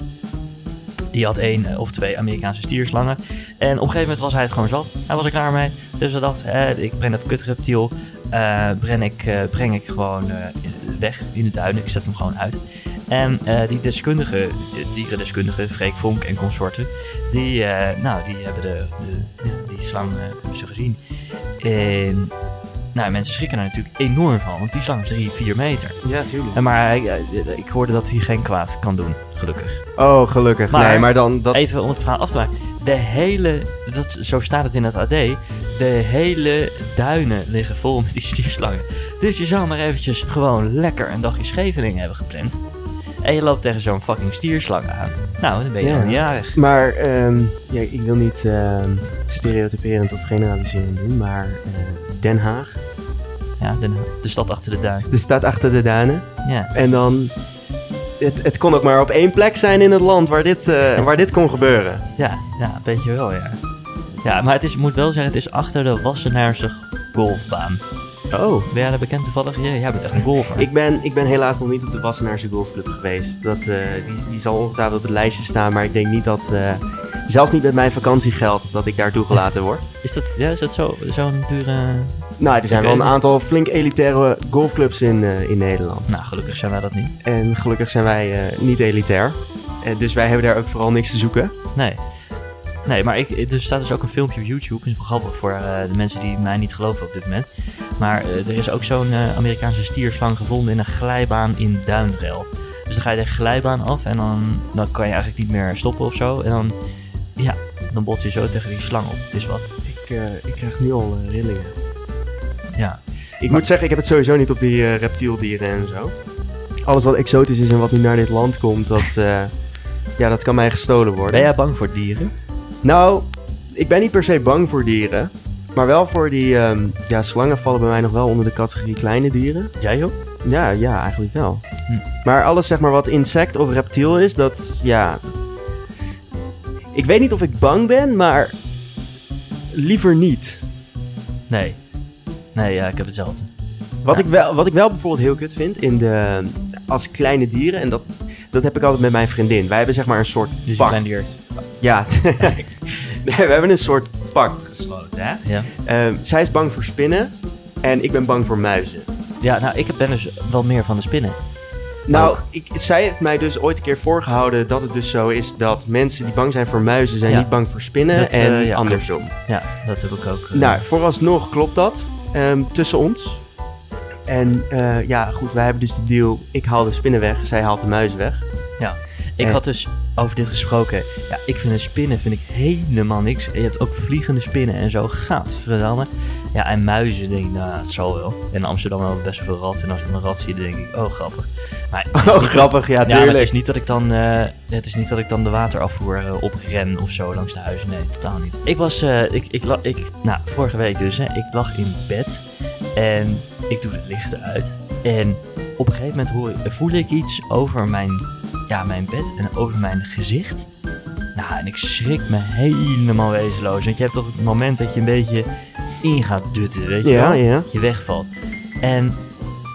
[SPEAKER 1] Die had één eh, of twee Amerikaanse stierslangen. En op een gegeven moment was hij het gewoon zat. Hij was er klaar mee. Dus hij dacht, eh, ik breng dat kutreptiel eh, breng, ik, eh, breng ik gewoon weg in de duinen. Ik zet hem gewoon uit. En die deskundige, de dierendeskundige, Freek Vonk en consorten, die, nou, die hebben de, de, die slang hebben gezien. En nou, mensen schrikken er natuurlijk enorm van, want die slang is 3, 4 meter.
[SPEAKER 2] Ja, tuurlijk.
[SPEAKER 1] Maar hij- eh, ik hoorde dat hij geen kwaad kan doen, gelukkig.
[SPEAKER 2] Oh, gelukkig.
[SPEAKER 1] Maar-
[SPEAKER 2] nee, maar dan... Dat...
[SPEAKER 1] Even om het verhaal af te maken. De hele, dat, zo staat het in het AD, de hele duinen liggen vol met die stierslangen. Dus je zou maar eventjes gewoon lekker een dagje Scheveningen hebben gepland. En je loopt tegen zo'n fucking stierslang aan. Nou, dan ben je
[SPEAKER 2] Ja.
[SPEAKER 1] al niet jarig.
[SPEAKER 2] Maar ehm, ja, ik wil niet ehm, stereotyperend of generaliserend doen, maar eh, Den Haag,
[SPEAKER 1] Ja, de, de stad achter de duin.
[SPEAKER 2] de stad achter de duinen.
[SPEAKER 1] Ja.
[SPEAKER 2] En dan, het, het kon ook maar op één plek zijn in het land waar dit, eh, waar dit kon gebeuren.
[SPEAKER 1] Ja, ja, een beetje wel, ja. Ja, maar het is, moet wel zeggen, het is achter de Wassenaarse golfbaan.
[SPEAKER 2] Oh.
[SPEAKER 1] Ben jij daar bekend toevallig? Ja, jij bent echt een golfer.
[SPEAKER 2] Ik ben, ik ben helaas nog niet op de Wassenaarse Golfclub geweest. Dat, eh, die, die zal ongetwijfeld op het lijstje staan, maar ik denk niet dat, eh, zelfs niet met mijn vakantiegeld, dat ik daar toegelaten word.
[SPEAKER 1] Is dat, ja, is dat zo, zo'n dure...
[SPEAKER 2] Nou, er zijn wel een aantal flink elitaire golfclubs in, eh, in Nederland.
[SPEAKER 1] Nou, gelukkig zijn wij dat niet.
[SPEAKER 2] En gelukkig zijn wij eh, niet elitair. En dus wij hebben daar ook vooral niks te zoeken.
[SPEAKER 1] Nee. Nee, maar ik, er staat dus ook een filmpje op YouTube. Dat is wel grappig voor eh, de mensen die mij niet geloven op dit moment. Maar eh, er is ook zo'n eh, Amerikaanse stierslang gevonden in een glijbaan in Duinrel. Dus dan ga je de glijbaan af en dan, dan kan je eigenlijk niet meer stoppen of zo. En dan, ja, dan bots je zo tegen die slang op. Het is wat.
[SPEAKER 2] Ik, eh, ik krijg nu al eh, rillingen.
[SPEAKER 1] Ja.
[SPEAKER 2] Ik moet zeggen, ik heb het sowieso niet op die eh, reptieldieren en zo. Alles wat exotisch is en wat nu naar dit land komt, dat, eh, ja, dat kan mij gestolen worden.
[SPEAKER 1] Ben jij bang voor dieren?
[SPEAKER 2] Nou, ik ben niet per se bang voor dieren. Maar wel voor die... ehm, ja, slangen vallen bij mij nog wel onder de categorie kleine dieren.
[SPEAKER 1] Jij ook?
[SPEAKER 2] Ja, ja, eigenlijk wel.
[SPEAKER 1] Hm.
[SPEAKER 2] Maar alles zeg maar wat insect of reptiel is, dat... Ja... dat- Ik weet niet of ik bang ben, maar... Liever niet.
[SPEAKER 1] Nee. Nee, ja, ik heb hetzelfde.
[SPEAKER 2] Wat,
[SPEAKER 1] Ja.
[SPEAKER 2] ik wel, wat ik wel bijvoorbeeld heel kut vind in de, als kleine dieren, en dat, dat heb ik altijd met mijn vriendin. Wij hebben zeg maar een soort
[SPEAKER 1] Dus
[SPEAKER 2] pact.
[SPEAKER 1] dier.
[SPEAKER 2] Ja, Nee, we hebben een soort pact gesloten. Hè?
[SPEAKER 1] Ja.
[SPEAKER 2] Ehm, zij is bang voor spinnen en ik ben bang voor muizen.
[SPEAKER 1] Ja, nou, ik ben dus wel meer van de spinnen.
[SPEAKER 2] Nou,
[SPEAKER 1] Ook.
[SPEAKER 2] ik, zij heeft mij dus ooit een keer voorgehouden dat het dus zo is dat mensen die bang zijn voor muizen zijn
[SPEAKER 1] Ja.
[SPEAKER 2] niet bang voor spinnen
[SPEAKER 1] Dat,
[SPEAKER 2] en
[SPEAKER 1] eh, ja,
[SPEAKER 2] andersom.
[SPEAKER 1] Ja, dat heb ik ook. eh,
[SPEAKER 2] Nou, vooralsnog klopt dat ehm, tussen ons. En eh, ja, goed, wij hebben dus de deal, ik haal de spinnen weg, zij haalt de muizen weg.
[SPEAKER 1] Ik had dus over dit gesproken. Ja, ik vind een spinnen vind ik helemaal niks. Je hebt ook vliegende spinnen en zo. Gadverdamme. Ja, en muizen denk ik, nou, het zal wel. In Amsterdam hebben we best wel veel ratten. En als ik dan een rat zie, dan denk ik, oh, grappig. Maar,
[SPEAKER 2] Oh, grappig, ja,
[SPEAKER 1] ja, maar het
[SPEAKER 2] tuurlijk.
[SPEAKER 1] is niet dat ik dan, eh, het is niet dat ik dan de waterafvoer eh, opren of zo langs de huizen. Nee, totaal niet. Ik was, eh, ik, ik, ik, nou, vorige week dus, hè, ik lag in bed en ik doe het licht uit. En op een gegeven moment hoor, voel ik iets over mijn, ja, mijn bed en over mijn gezicht. Nou, en ik schrik me helemaal wezenloos. Want je hebt toch het moment dat je een beetje in gaat dutten, weet je
[SPEAKER 2] Ja,
[SPEAKER 1] wel?
[SPEAKER 2] ja.
[SPEAKER 1] Dat je wegvalt. En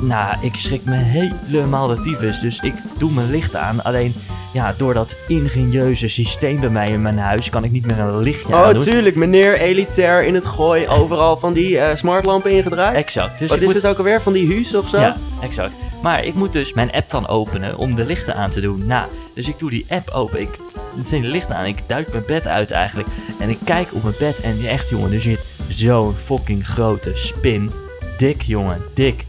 [SPEAKER 1] nou, ik schrik me helemaal de tyfus. Dus ik doe mijn licht aan. Alleen, ja, door dat ingenieuze systeem bij mij in mijn huis... kan ik niet meer een lichtje
[SPEAKER 2] Oh, tuurlijk, meneer elitair in het gooi, overal van die eh, smartlampen ingedraaid.
[SPEAKER 1] Exact. Dus
[SPEAKER 2] Wat is
[SPEAKER 1] moet...
[SPEAKER 2] het ook alweer, van die huus of zo?
[SPEAKER 1] Ja, exact. Maar ik moet dus mijn app dan openen om de lichten aan te doen. Nou, dus ik doe die app open. Ik vind de lichten aan. Ik duik mijn bed uit eigenlijk. En ik kijk op mijn bed. En echt, jongen, er zit zo'n fucking grote spin. Dik, jongen, dik.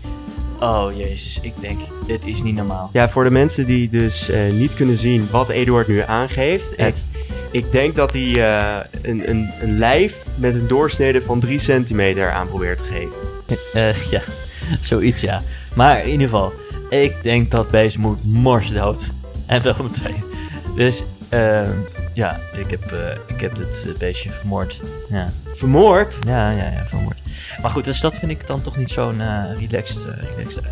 [SPEAKER 1] Oh, jezus. Ik denk, dit is niet normaal.
[SPEAKER 2] Ja, voor de mensen die dus eh, niet kunnen zien wat Eduard nu aangeeft. Ik, ik denk dat hij eh, een, een, een lijf met een doorsnede van 3 centimeter aan probeert te geven.
[SPEAKER 1] Eh, ja, zoiets ja. Maar in ieder geval, ik denk dat beest moet morsdood. En wel meteen. Dus ehm, ja, ik heb, ik heb het eh, beestje vermoord. Ja.
[SPEAKER 2] Vermoord?
[SPEAKER 1] ja, ja, ja, vermoord. Maar goed, dus dat vind ik dan toch niet zo'n eh, relaxed, eh, relaxed.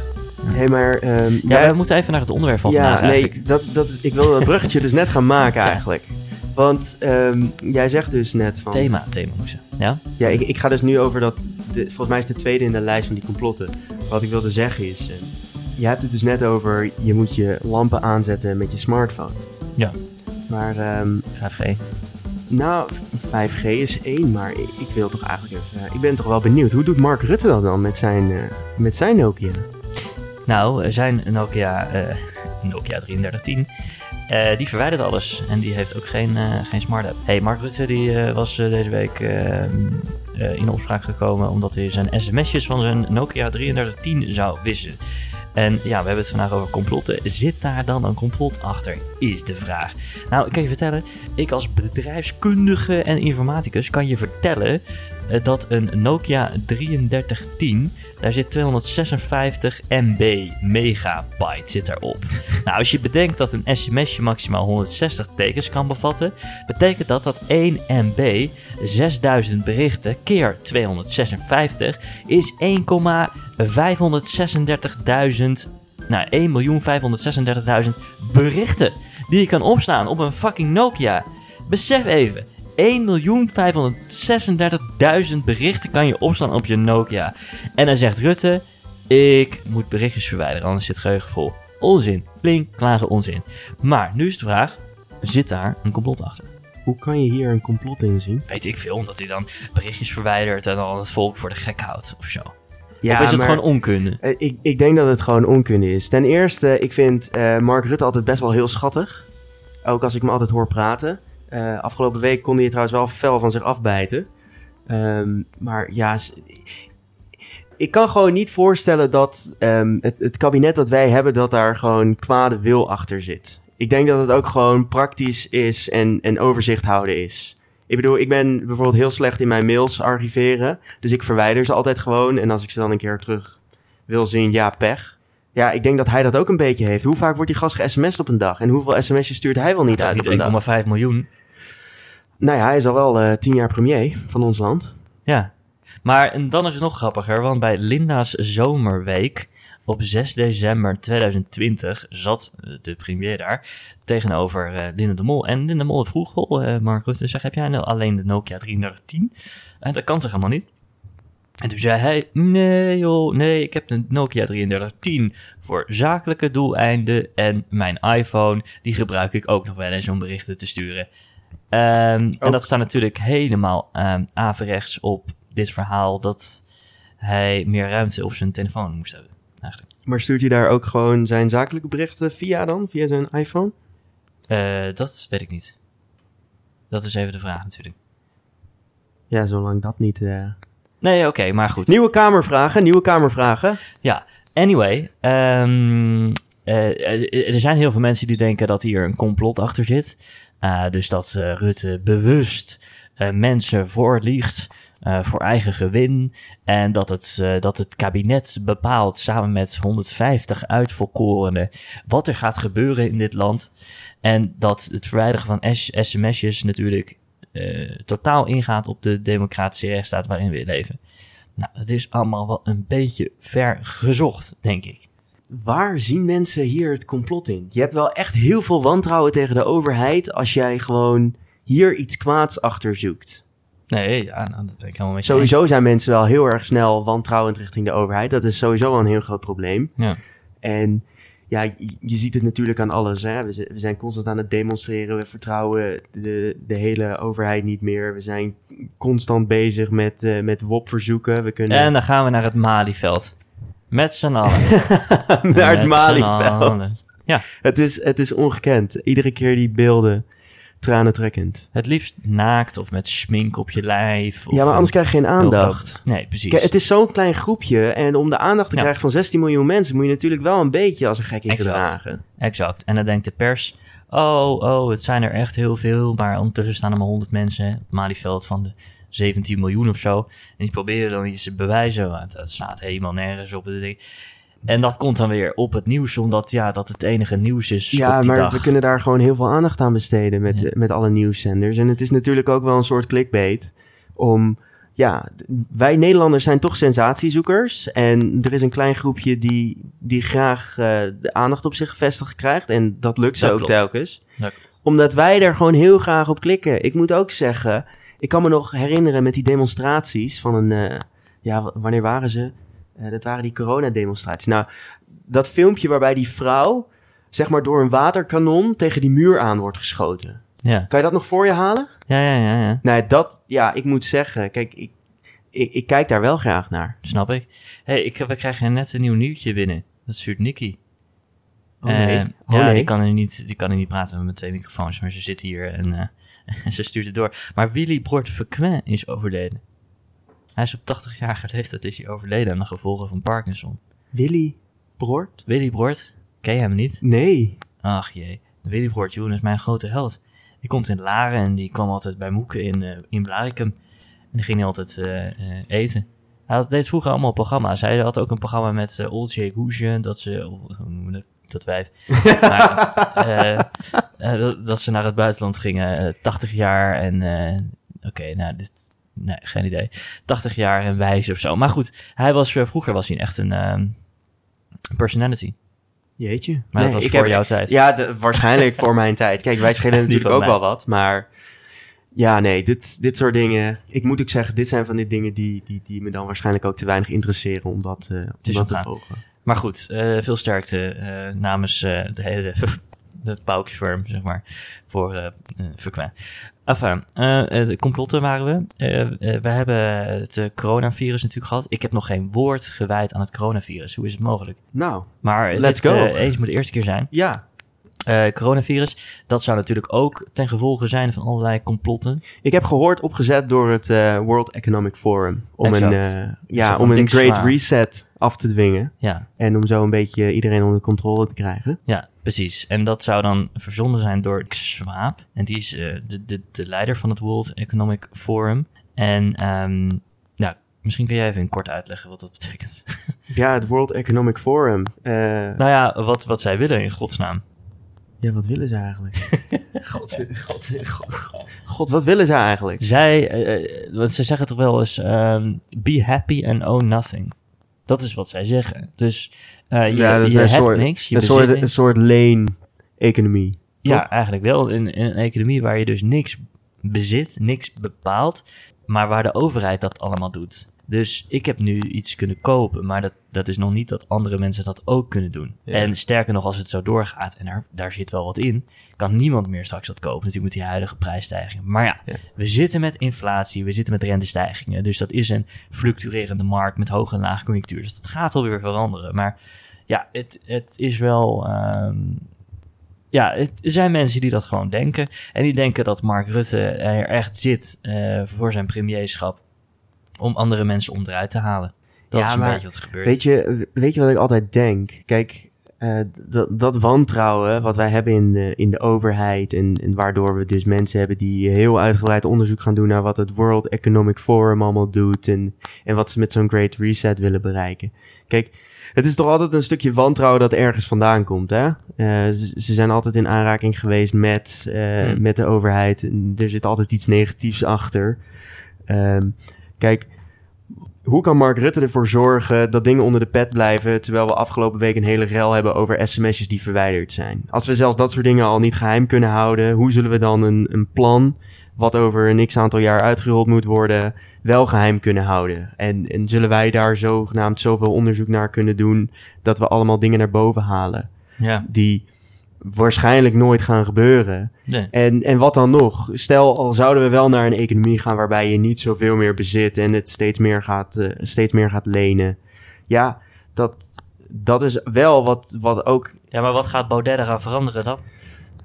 [SPEAKER 2] Hey, maar... ehm,
[SPEAKER 1] Ja,
[SPEAKER 2] jij-
[SPEAKER 1] we moeten even naar het onderwerp van
[SPEAKER 2] ja,
[SPEAKER 1] vandaag
[SPEAKER 2] nee, dat, dat, ik wil dat bruggetje dus net gaan maken eigenlijk. Want ehm, jij zegt dus net van...
[SPEAKER 1] Thema, thema moesten. Ja?
[SPEAKER 2] Ja, ik, ik ga dus nu over dat... De, volgens mij is het de tweede in de lijst van die complotten. Wat ik wilde zeggen is... eh, je hebt het dus net over... Je moet je lampen aanzetten met je smartphone.
[SPEAKER 1] Ja.
[SPEAKER 2] Maar... ehm,
[SPEAKER 1] 5G.
[SPEAKER 2] Nou, 5G is één, maar ik, wil toch eigenlijk even... eh, ik ben toch wel benieuwd. Hoe doet Mark Rutte dat dan met zijn, eh, met zijn Nokia?
[SPEAKER 1] Nou, zijn Nokia, eh Nokia 3310. eh, die verwijdert alles. En die heeft ook geen, geen smart app. Hey, Mark Rutte die, was deze week eh, eh, in opspraak gekomen omdat hij zijn sms'jes van zijn Nokia 3310 zou wisselen. En ja, we hebben het vandaag over complotten. Zit daar dan een complot achter? Is de vraag. Nou, ik kan je vertellen, ik als bedrijfskundige en informaticus kan je vertellen dat een Nokia 3310, daar zit 256 MB, megabyte zit erop. nou, als je bedenkt dat een sms'je maximaal 160 tekens kan bevatten, betekent dat dat 1 MB 6000 berichten keer 256 is 1,536.000 nou, 1.536.000 berichten die je kan opslaan op een fucking Nokia. Besef even, 1.536.000 berichten kan je opslaan op je Nokia. En dan zegt Rutte, ik moet berichtjes verwijderen, anders zit het geheugen vol. Onzin, klink, klagen, onzin. Maar nu is de vraag, zit daar een complot achter?
[SPEAKER 2] Hoe kan je hier een complot in zien?
[SPEAKER 1] Weet ik veel, omdat hij dan berichtjes verwijdert en dan het volk voor de gek houdt of zo.
[SPEAKER 2] Ja,
[SPEAKER 1] of is het
[SPEAKER 2] maar-
[SPEAKER 1] gewoon onkunde?
[SPEAKER 2] Eh, Ik, ik denk dat het gewoon onkunde is. Ten eerste, ik vind eh, Mark Rutte altijd best wel heel schattig. Ook als ik me altijd hoor praten. Eh, afgelopen week kon hij het trouwens wel fel van zich afbijten. Ehm, maar ja, ik kan gewoon niet voorstellen dat ehm, het, het kabinet dat wij hebben, dat daar gewoon kwade wil achter zit. Ik denk dat het ook gewoon praktisch is en, en overzicht houden is. Ik bedoel, ik ben bijvoorbeeld heel slecht in mijn mails archiveren. Dus ik verwijder ze altijd gewoon. En als ik ze dan een keer terug wil zien, ja, pech. Ja, ik denk dat hij dat ook een beetje heeft. Hoe vaak wordt die gast ge-sms'd op een dag? En hoeveel sms'jes stuurt hij wel niet
[SPEAKER 1] Dat
[SPEAKER 2] uit op een dag?
[SPEAKER 1] niet 1,5 miljoen.
[SPEAKER 2] Nou ja, hij is al wel eh, tien jaar premier van ons land.
[SPEAKER 1] Ja. Maar en dan is het nog grappiger, want bij Linda's Zomerweek op 6 december 2020 zat de premier daar tegenover eh Linda de Mol. En Linda de Mol vroeg, goh, eh, Mark Rutte, zeg, heb jij nou alleen de Nokia 3310? En dat kan toch helemaal niet? En toen zei hij, nee joh, nee, ik heb de Nokia 3310 voor zakelijke doeleinden en mijn iPhone, die gebruik ik ook nog wel eens om berichten te sturen. Ehm, en dat staat natuurlijk helemaal um, averechts op dit verhaal dat hij meer ruimte op zijn telefoon moest hebben. Eigenlijk.
[SPEAKER 2] Maar stuurt hij daar ook gewoon zijn zakelijke berichten via dan? Via zijn iPhone?
[SPEAKER 1] Eh, dat weet ik niet. Dat is even de vraag natuurlijk.
[SPEAKER 2] Ja, zolang dat niet... eh.
[SPEAKER 1] Nee, oké, maar goed.
[SPEAKER 2] Nieuwe kamervragen, nieuwe kamervragen.
[SPEAKER 1] Ja, anyway. ehm, eh, er zijn heel veel mensen die denken dat hier een complot achter zit. Eh, dus dat eh, Rutte bewust eh, mensen voorliegt voor eigen gewin. En dat het, dat het kabinet bepaalt samen met 150 uitverkorenen wat er gaat gebeuren in dit land. En dat het verwijderen van sms'jes natuurlijk totaal ingaat op de democratische rechtsstaat waarin we leven. Nou, het is allemaal wel een beetje ver gezocht, denk ik.
[SPEAKER 2] Waar zien mensen hier het complot in? Je hebt wel echt heel veel wantrouwen tegen de overheid als jij gewoon hier iets kwaads achter zoekt.
[SPEAKER 1] Nee, ja, nou, dat ben ik helemaal mee.
[SPEAKER 2] Sowieso zijn mensen wel heel erg snel wantrouwend richting de overheid. Dat is sowieso wel een heel groot probleem.
[SPEAKER 1] Ja.
[SPEAKER 2] En ja, je, ziet het natuurlijk aan alles. Hè? We zijn constant aan het demonstreren. We vertrouwen de, de hele overheid niet meer. We zijn constant bezig met, eh met WOP-verzoeken. We kunnen
[SPEAKER 1] En dan gaan we naar het Malieveld. Met z'n allen.
[SPEAKER 2] naar het Malieveld.
[SPEAKER 1] Ja,
[SPEAKER 2] Het is, het is ongekend. Iedere keer die beelden, tranentrekkend.
[SPEAKER 1] het liefst naakt of met smink op je lijf. Of
[SPEAKER 2] Ja, maar anders krijg je geen aandacht.
[SPEAKER 1] Nee, precies.
[SPEAKER 2] Kijk, het is zo'n klein groepje. En om de aandacht te
[SPEAKER 1] Ja.
[SPEAKER 2] krijgen van 16 miljoen mensen... moet je natuurlijk wel een beetje als een gek in gedragen.
[SPEAKER 1] Exact. En dan denkt de pers... Oh, oh, het zijn er echt heel veel. Maar ondertussen staan er maar 100 mensen. Het Malieveld van de 17 miljoen of zo. En die proberen dan iets te bewijzen. Het, het staat helemaal nergens op. ding. En dat komt dan weer op het nieuws. Omdat ja, dat het enige nieuws is
[SPEAKER 2] Ja,
[SPEAKER 1] op die
[SPEAKER 2] maar
[SPEAKER 1] dag.
[SPEAKER 2] we kunnen daar gewoon heel veel aandacht aan besteden met,
[SPEAKER 1] Ja.
[SPEAKER 2] met alle nieuwszenders. En het is natuurlijk ook wel een soort clickbait om... Ja, wij Nederlanders zijn toch sensatiezoekers. En er is een klein groepje die, die graag eh, de aandacht op zich gevestigd krijgt. En dat lukt ze
[SPEAKER 1] Dat
[SPEAKER 2] ook
[SPEAKER 1] klopt.
[SPEAKER 2] telkens.
[SPEAKER 1] Dat
[SPEAKER 2] Omdat wij er gewoon heel graag op klikken. Ik moet ook zeggen, ik kan me nog herinneren met die demonstraties van een... eh, ja, wanneer waren ze? Eh, dat waren die coronademonstraties. Nou, dat filmpje waarbij die vrouw, zeg maar door een waterkanon tegen die muur aan wordt geschoten.
[SPEAKER 1] Ja,
[SPEAKER 2] Kan je dat nog voor je halen?
[SPEAKER 1] ja, ja, ja, ja.
[SPEAKER 2] Nee, dat, ja, ik moet zeggen, kijk, ik, ik, ik kijk daar wel graag naar.
[SPEAKER 1] Snap ik. hey, ik, we krijgen net een nieuw nieuwtje binnen. Dat stuurt Nicky.
[SPEAKER 2] Oh nee,
[SPEAKER 1] Eh,
[SPEAKER 2] oh
[SPEAKER 1] ja,
[SPEAKER 2] nee.
[SPEAKER 1] die kan, er niet, die kan er niet praten met mijn twee microfoons, maar ze zit hier en ze stuurt het door. Maar Willy Bord Verquin is overleden. Hij is op 80-jarige leeftijd is hij overleden aan de gevolgen van Parkinson.
[SPEAKER 2] Willy Broert?
[SPEAKER 1] Willy Bord, ken je hem niet?
[SPEAKER 2] Nee.
[SPEAKER 1] Ach jee, Willy Bord, joh, is mijn grote held. Die komt in Laren en die kwam altijd bij Moeken in, eh in Blaricum. En die ging hij altijd eh, eh, eten. Hij had, deed vroeger allemaal programma's. Hij had ook een programma met Old J. Goesje, dat ze, hoe noem dat, dat wijf, maar, eh, eh, dat, dat ze naar het buitenland gingen, eh, 80 jaar en, eh, oké, nou, dit, nee, geen idee, 80 jaar en wijs of zo. Maar goed, hij was, eh, vroeger was hij echt een personality.
[SPEAKER 2] Jeetje.
[SPEAKER 1] Maar dat was
[SPEAKER 2] ik
[SPEAKER 1] voor
[SPEAKER 2] heb-
[SPEAKER 1] jouw tijd.
[SPEAKER 2] Ja, de- waarschijnlijk voor mijn tijd. Kijk, wij schelen natuurlijk ook
[SPEAKER 1] mij.
[SPEAKER 2] wel wat, maar... Ja, nee, dit, dit soort dingen... Ik moet ook zeggen, dit zijn van die dingen die, die, die me dan waarschijnlijk ook te weinig interesseren om dat, eh, om dat te volgen.
[SPEAKER 1] Maar goed, eh, veel sterkte eh, namens eh, de hele de Pauksfirm, zeg maar, voor uh. Enfin, de complotten waren we. We hebben het coronavirus natuurlijk gehad. Ik heb nog geen woord gewijd aan het coronavirus. Hoe is het mogelijk?
[SPEAKER 2] Nou,
[SPEAKER 1] Maar
[SPEAKER 2] Let's
[SPEAKER 1] dit,
[SPEAKER 2] go.
[SPEAKER 1] eens moet de eerste keer zijn.
[SPEAKER 2] ja.
[SPEAKER 1] Coronavirus, dat zou natuurlijk ook ten gevolge zijn van allerlei complotten.
[SPEAKER 2] Ik heb gehoord opgezet door het World Economic Forum. Om
[SPEAKER 1] Exact.
[SPEAKER 2] een, eh, ja, om een great reset af te dwingen.
[SPEAKER 1] Ja,
[SPEAKER 2] En om zo een beetje iedereen onder controle te krijgen.
[SPEAKER 1] ja, precies. En dat zou dan verzonnen zijn door Schwab. En die is eh, de, de, de leider van het World Economic Forum. En ehm, nou, misschien kun jij even in kort uitleggen wat dat betekent.
[SPEAKER 2] Ja, het World Economic Forum. Eh,
[SPEAKER 1] nou ja, wat, wat zij willen in godsnaam.
[SPEAKER 2] Ja, wat willen ze eigenlijk? God, God, God, God, wat willen ze eigenlijk?
[SPEAKER 1] Zij, eh, eh, want ze zeggen toch wel eens, ehm, be happy and own nothing. Dat is wat zij zeggen. Dus eh, je,
[SPEAKER 2] Ja,
[SPEAKER 1] je
[SPEAKER 2] een
[SPEAKER 1] hebt
[SPEAKER 2] soort-
[SPEAKER 1] niks, je
[SPEAKER 2] Een soort,
[SPEAKER 1] niks.
[SPEAKER 2] een soort leen-economie.
[SPEAKER 1] Ja, eigenlijk wel. In een economie waar je dus niks bezit, niks bepaalt, maar waar de overheid dat allemaal doet. Dus ik heb nu iets kunnen kopen, maar dat, dat is nog niet dat andere mensen dat ook kunnen doen.
[SPEAKER 2] Ja.
[SPEAKER 1] En sterker nog, als het zo doorgaat, en daar, daar zit wel wat in, kan niemand meer straks dat kopen, natuurlijk met die huidige prijsstijgingen. Maar ja,
[SPEAKER 2] Ja.
[SPEAKER 1] we zitten met inflatie, we zitten met rentestijgingen, dus dat is een fluctuerende markt met hoge en lage conjunctuur. Dus dat gaat wel weer veranderen. Maar ja, het, het is wel... ehm, ja, er zijn mensen die dat gewoon denken. En die denken dat Mark Rutte er echt zit eh, voor zijn premierschap. Om andere mensen onderuit te halen. Dat
[SPEAKER 2] Ja,
[SPEAKER 1] is een
[SPEAKER 2] maar
[SPEAKER 1] beetje wat er gebeurt.
[SPEAKER 2] Weet je, weet je wat ik altijd denk? Kijk, eh, dat, dat wantrouwen wat wij hebben in de, in de overheid... En, en waardoor we dus mensen hebben die heel uitgebreid onderzoek gaan doen... naar wat het World Economic Forum allemaal doet... en, en wat ze met zo'n Great Reset willen bereiken. Kijk, het is toch altijd een stukje wantrouwen dat ergens vandaan komt, hè? Eh, ze, ze zijn altijd in aanraking geweest met, eh,
[SPEAKER 1] Hmm.
[SPEAKER 2] met de overheid. Er zit altijd iets negatiefs achter. Ehm, kijk, hoe kan Mark Rutte ervoor zorgen dat dingen onder de pet blijven... terwijl we afgelopen week een hele rel hebben over sms'jes die verwijderd zijn? Als we zelfs dat soort dingen al niet geheim kunnen houden... hoe zullen we dan een, een plan wat over een x aantal jaar uitgerold moet worden... wel geheim kunnen houden? En, en zullen wij daar zogenaamd zoveel onderzoek naar kunnen doen... dat we allemaal dingen naar boven halen
[SPEAKER 1] Ja,
[SPEAKER 2] die waarschijnlijk nooit gaan gebeuren...
[SPEAKER 1] nee.
[SPEAKER 2] En, en wat dan nog? Stel, al zouden we wel naar een economie gaan waarbij je niet zoveel meer bezit en het steeds meer gaat, eh, steeds meer gaat lenen. Ja, dat, dat is wel wat, wat ook.
[SPEAKER 1] ja, maar wat gaat Baudet eraan veranderen dan?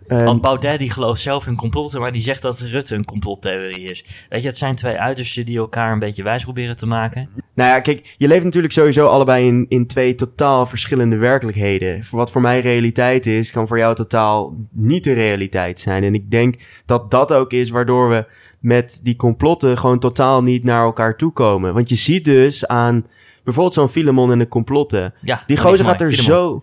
[SPEAKER 2] Eh,
[SPEAKER 1] Want Baudet die gelooft zelf in complotten, maar die zegt dat Rutte een complottheorie is. Weet je, het zijn twee uitersten die elkaar een beetje wijs proberen te maken.
[SPEAKER 2] nou ja, kijk, je leeft natuurlijk sowieso allebei in, in twee totaal verschillende werkelijkheden. Voor wat voor mij realiteit is, kan voor jou totaal niet de realiteit zijn. En ik denk dat dat ook is waardoor we met die complotten gewoon totaal niet naar elkaar toe komen. Want je ziet dus aan bijvoorbeeld zo'n Filemon en de complotten.
[SPEAKER 1] Ja,
[SPEAKER 2] Die gozer gaat er zo.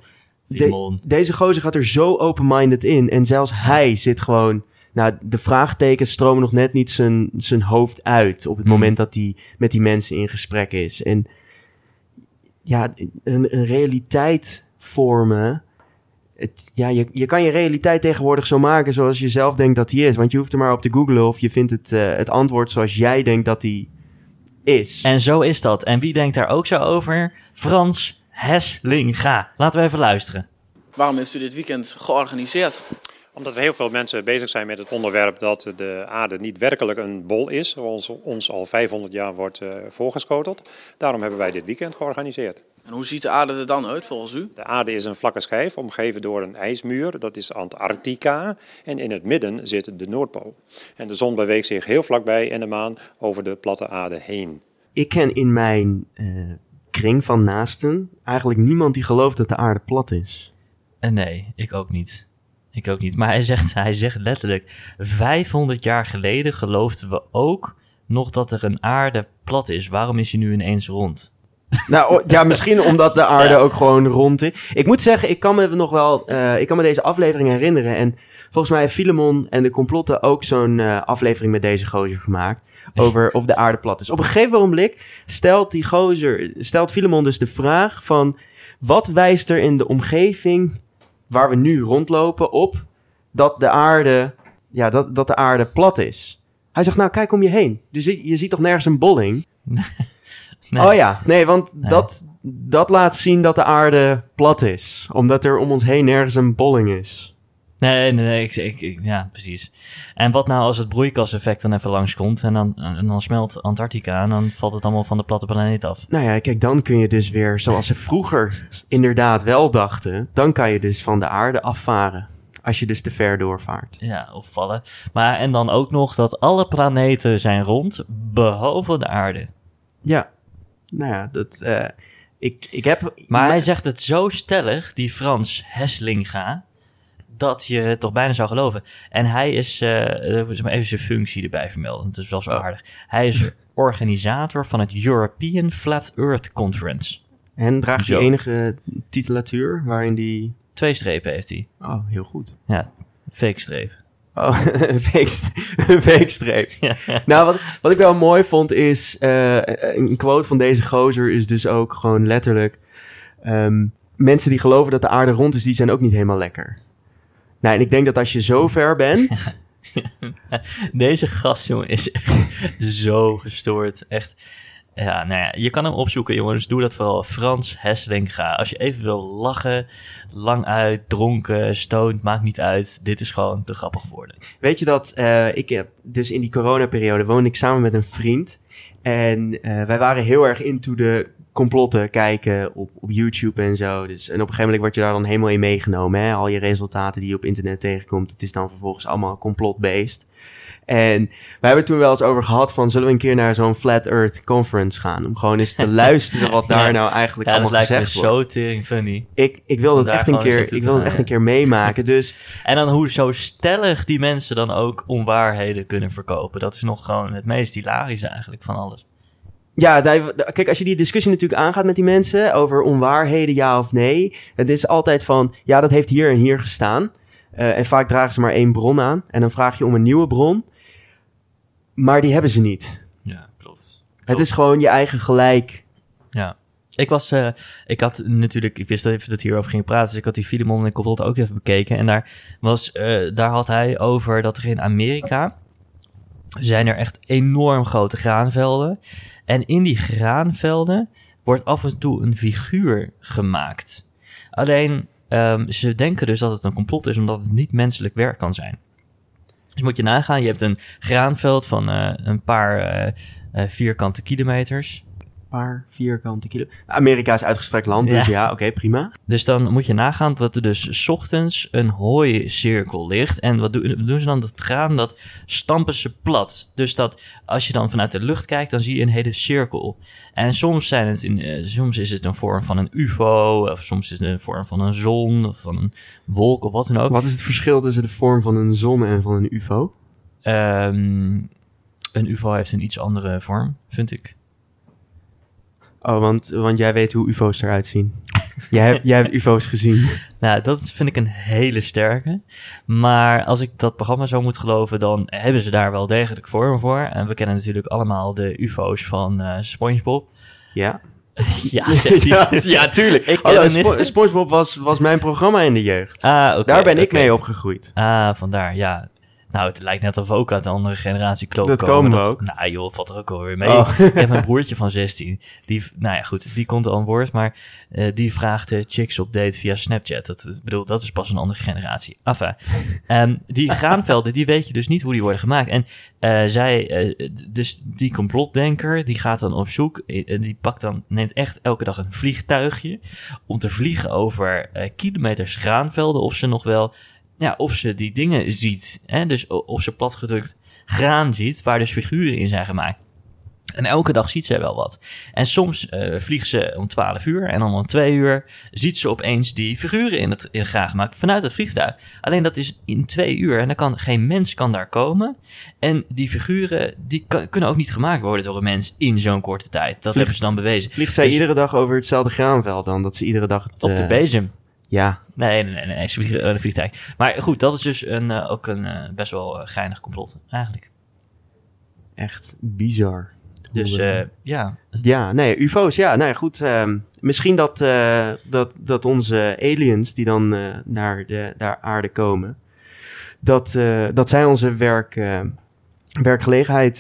[SPEAKER 2] De- deze gozer gaat er zo open-minded in. En zelfs hij zit gewoon. Nou, de vraagtekens stromen nog net niet zijn, zijn hoofd uit. op het
[SPEAKER 1] Hmm.
[SPEAKER 2] moment dat hij met die mensen in gesprek is. En ja, een, een realiteit vormen. Het, ja, je, je kan je realiteit tegenwoordig zo maken zoals je zelf denkt dat die is. Want je hoeft er maar op te googlen of je vindt het, eh, het antwoord zoals jij denkt dat die is.
[SPEAKER 1] En zo is dat. En wie denkt daar ook zo over? Frans Heslinga. Laten we even luisteren.
[SPEAKER 3] Waarom heeft u dit weekend georganiseerd?
[SPEAKER 4] Omdat er heel veel mensen bezig zijn met het onderwerp dat de aarde niet werkelijk een bol is, zoals ons al 500 jaar wordt eh, voorgeschoteld. Daarom hebben wij dit weekend georganiseerd.
[SPEAKER 3] En hoe ziet de aarde er dan uit volgens u?
[SPEAKER 4] De aarde is een vlakke schijf, omgeven door een ijsmuur, dat is Antarctica. En in het midden zit de Noordpool. En de zon beweegt zich heel vlakbij en de maan over de platte aarde heen.
[SPEAKER 2] ik ken in mijn eh, kring van naasten eigenlijk niemand die gelooft dat de aarde plat is.
[SPEAKER 1] En nee, ik ook niet. Ik ook niet. Maar hij zegt, hij zegt letterlijk: 500 jaar geleden geloofden we ook nog dat er een aarde plat is. Waarom is hij nu ineens rond?
[SPEAKER 2] Nou, ja, misschien omdat de aarde
[SPEAKER 1] Ja.
[SPEAKER 2] ook gewoon rond is. Ik moet zeggen, ik kan me nog wel, eh, ik kan me deze aflevering herinneren. En volgens mij heeft Filemon en de complotten ook zo'n eh, aflevering met deze gozer gemaakt. Over of de aarde plat is. Op een gegeven ogenblik stelt die gozer, stelt Filemon dus de vraag van... Wat wijst er in de omgeving waar we nu rondlopen op dat de aarde, ja, dat, dat de aarde plat is? Hij zegt, nou kijk om je heen. Dus je, je ziet toch nergens een bolling?
[SPEAKER 1] Nee.
[SPEAKER 2] Oh ja, nee, want
[SPEAKER 1] Nee.
[SPEAKER 2] Dat, dat laat zien dat de aarde plat is. Omdat er om ons heen nergens een bolling is.
[SPEAKER 1] Nee, nee, nee ik, ik, ik- ja, precies. En wat nou als het broeikaseffect dan even langskomt en dan, en dan smelt Antarctica en dan valt het allemaal van de platte planeet af?
[SPEAKER 2] Nou ja, kijk, dan kun je dus weer, zoals ze vroeger inderdaad wel dachten, dan kan je dus van de aarde afvaren. Als je dus te ver doorvaart.
[SPEAKER 1] Ja, of vallen. Maar en dan ook nog dat alle planeten zijn rond, behalve de aarde.
[SPEAKER 2] Ja, nou ja, dat, eh, ik, ik heb...
[SPEAKER 1] Maar hij zegt het zo stellig, die Frans Heslinga, dat je het toch bijna zou geloven. En hij is, zeg maar even zijn functie erbij vermelden, dat is wel zo
[SPEAKER 2] Oh.
[SPEAKER 1] aardig. Hij is organisator van het European Flat Earth Conference.
[SPEAKER 2] En draagt hij enige titulatuur waarin die...
[SPEAKER 1] Twee strepen heeft hij.
[SPEAKER 2] Oh, heel goed.
[SPEAKER 1] Ja, fake streep.
[SPEAKER 2] Oh, een weekst- een weekstreep. Nou, wat, wat ik wel mooi vond is... eh, een quote van deze gozer is dus ook gewoon letterlijk... ehm, mensen die geloven dat de aarde rond is, die zijn ook niet helemaal lekker. Nou, en ik denk dat als je zo ver bent...
[SPEAKER 1] Deze gast, jongen, is echt zo gestoord. Echt. Ja, nou ja, je kan hem opzoeken, jongens. Doe dat vooral. Frans Hesselinga. Als je even wil lachen, lang uit, dronken, stoned, maakt niet uit. Dit is gewoon te grappig geworden.
[SPEAKER 2] Weet je dat eh, ik heb dus in die coronaperiode woonde ik samen met een vriend. En eh, wij waren heel erg into de complotten kijken op, op YouTube en zo. Dus, en op een gegeven moment word je daar dan helemaal in meegenomen. Hè? Al je resultaten die je op internet tegenkomt, het is dan vervolgens allemaal complot-based. En wij hebben het toen wel eens over gehad van... zullen we een keer naar zo'n Flat Earth Conference gaan? Om gewoon eens te luisteren wat daar
[SPEAKER 1] Ja.
[SPEAKER 2] nou eigenlijk
[SPEAKER 1] Ja, dat
[SPEAKER 2] allemaal
[SPEAKER 1] lijkt me
[SPEAKER 2] gezegd wordt.
[SPEAKER 1] zo tering funny.
[SPEAKER 2] Ik, ik wil dat echt een keer, ik wil dat echt een keer meemaken. Dus
[SPEAKER 1] En dan hoe zo stellig die mensen dan ook onwaarheden kunnen verkopen. Dat is nog gewoon het meest hilarische eigenlijk van alles.
[SPEAKER 2] Ja, daar- kijk, als je die discussie natuurlijk aangaat met die mensen over onwaarheden, ja of nee. Het is altijd van, ja, dat heeft hier en hier gestaan. Eh, en vaak dragen ze maar één bron aan. En dan vraag je om een nieuwe bron. Maar die hebben ze niet.
[SPEAKER 1] Ja, klopt.
[SPEAKER 2] Het is gewoon je eigen gelijk.
[SPEAKER 1] Ja. Ik was, eh, ik had natuurlijk, ik wist dat even dat hierover ging praten, dus ik had die Filemon en Complot ook even bekeken. En daar was, eh, daar had hij over dat er in Amerika zijn er echt enorm grote graanvelden. En in die graanvelden wordt af en toe een figuur gemaakt. Alleen, ehm, ze denken dus dat het een complot is, omdat het niet menselijk werk kan zijn. Dus moet je nagaan, je hebt een graanveld van eh, een paar eh, eh, vierkante kilometers.
[SPEAKER 2] Paar vierkante kilo. Amerika is uitgestrekt land, dus ja, oké, prima.
[SPEAKER 1] Dus dan moet je nagaan dat er dus 's ochtends een hooicirkel ligt. En wat doen, doen ze dan? Dat graan, dat stampen ze plat. Dus dat als je dan vanuit de lucht kijkt, dan zie je een hele cirkel. En soms, zijn het in, eh, soms is het een vorm van een ufo, of soms is het een vorm van een zon, of van een wolk, of wat dan ook.
[SPEAKER 2] Wat is het verschil tussen de vorm van een zon en van een ufo?
[SPEAKER 1] Ehm, een ufo heeft een iets andere vorm, vind ik.
[SPEAKER 2] Oh, want, want jij weet hoe ufo's eruit zien. jij, hebt, jij hebt ufo's gezien.
[SPEAKER 1] Nou, dat vind ik een hele sterke. Maar als ik dat programma zo moet geloven, dan hebben ze daar wel degelijk vorm voor. En we kennen natuurlijk allemaal de UFO's van eh SpongeBob.
[SPEAKER 2] Ja.
[SPEAKER 1] Ja,
[SPEAKER 2] ja, tuurlijk.
[SPEAKER 1] Ik
[SPEAKER 2] Hallo. Spo- SpongeBob was, was mijn programma in de jeugd.
[SPEAKER 1] Ah, oké.
[SPEAKER 2] Daar ben ik mee opgegroeid.
[SPEAKER 1] Ah, vandaar, ja. Nou, het lijkt net of we ook uit een andere generatie klopt
[SPEAKER 2] Dat komen we ook.
[SPEAKER 1] Nou joh, valt er ook alweer mee.
[SPEAKER 2] Oh.
[SPEAKER 1] Ik heb een broertje van 16. Die, nou ja, goed, die komt al aan woord. Maar eh, die vraagt chicks op date via Snapchat. Dat, bedoel, dat is pas een andere generatie. Enfin, ehm, die graanvelden, die weet je dus niet hoe die worden gemaakt. En eh, zij, eh, dus die complotdenker, die gaat dan op zoek. die pakt dan, neemt echt elke dag een vliegtuigje. Om te vliegen over kilometers graanvelden. Of ze nog wel ja, of ze die dingen ziet. Hè? Dus of ze platgedrukt graan ziet, waar dus figuren in zijn gemaakt. En elke dag ziet zij wel wat. En soms eh, vliegt ze om 12 uur en dan om 2 uur ziet ze opeens die figuren in het in graan gemaakt vanuit het vliegtuig. Alleen dat is in 2 uur en dan kan geen mens kan daar komen. En die figuren die kan- kunnen ook niet gemaakt worden door een mens in zo'n korte tijd. Dat hebben ze dan bewezen.
[SPEAKER 2] Vliegt zij
[SPEAKER 1] Dus
[SPEAKER 2] iedere dag over hetzelfde graanveld dan? Dat ze iedere dag het...
[SPEAKER 1] op de
[SPEAKER 2] eh,
[SPEAKER 1] bezem.
[SPEAKER 2] Ja,
[SPEAKER 1] Nee, nee, nee, nee, eh, een vliegtuig. Maar goed, dat is dus een, eh, ook een eh, best wel geinig complot, eigenlijk.
[SPEAKER 2] echt bizar.
[SPEAKER 1] Dus ja,
[SPEAKER 2] Ja, nee, ufo's, ja. Nou ja, goed. ehm, misschien dat, dat, dat onze aliens die dan naar de naar aarde komen... Dat, dat zij onze werk, werkgelegenheid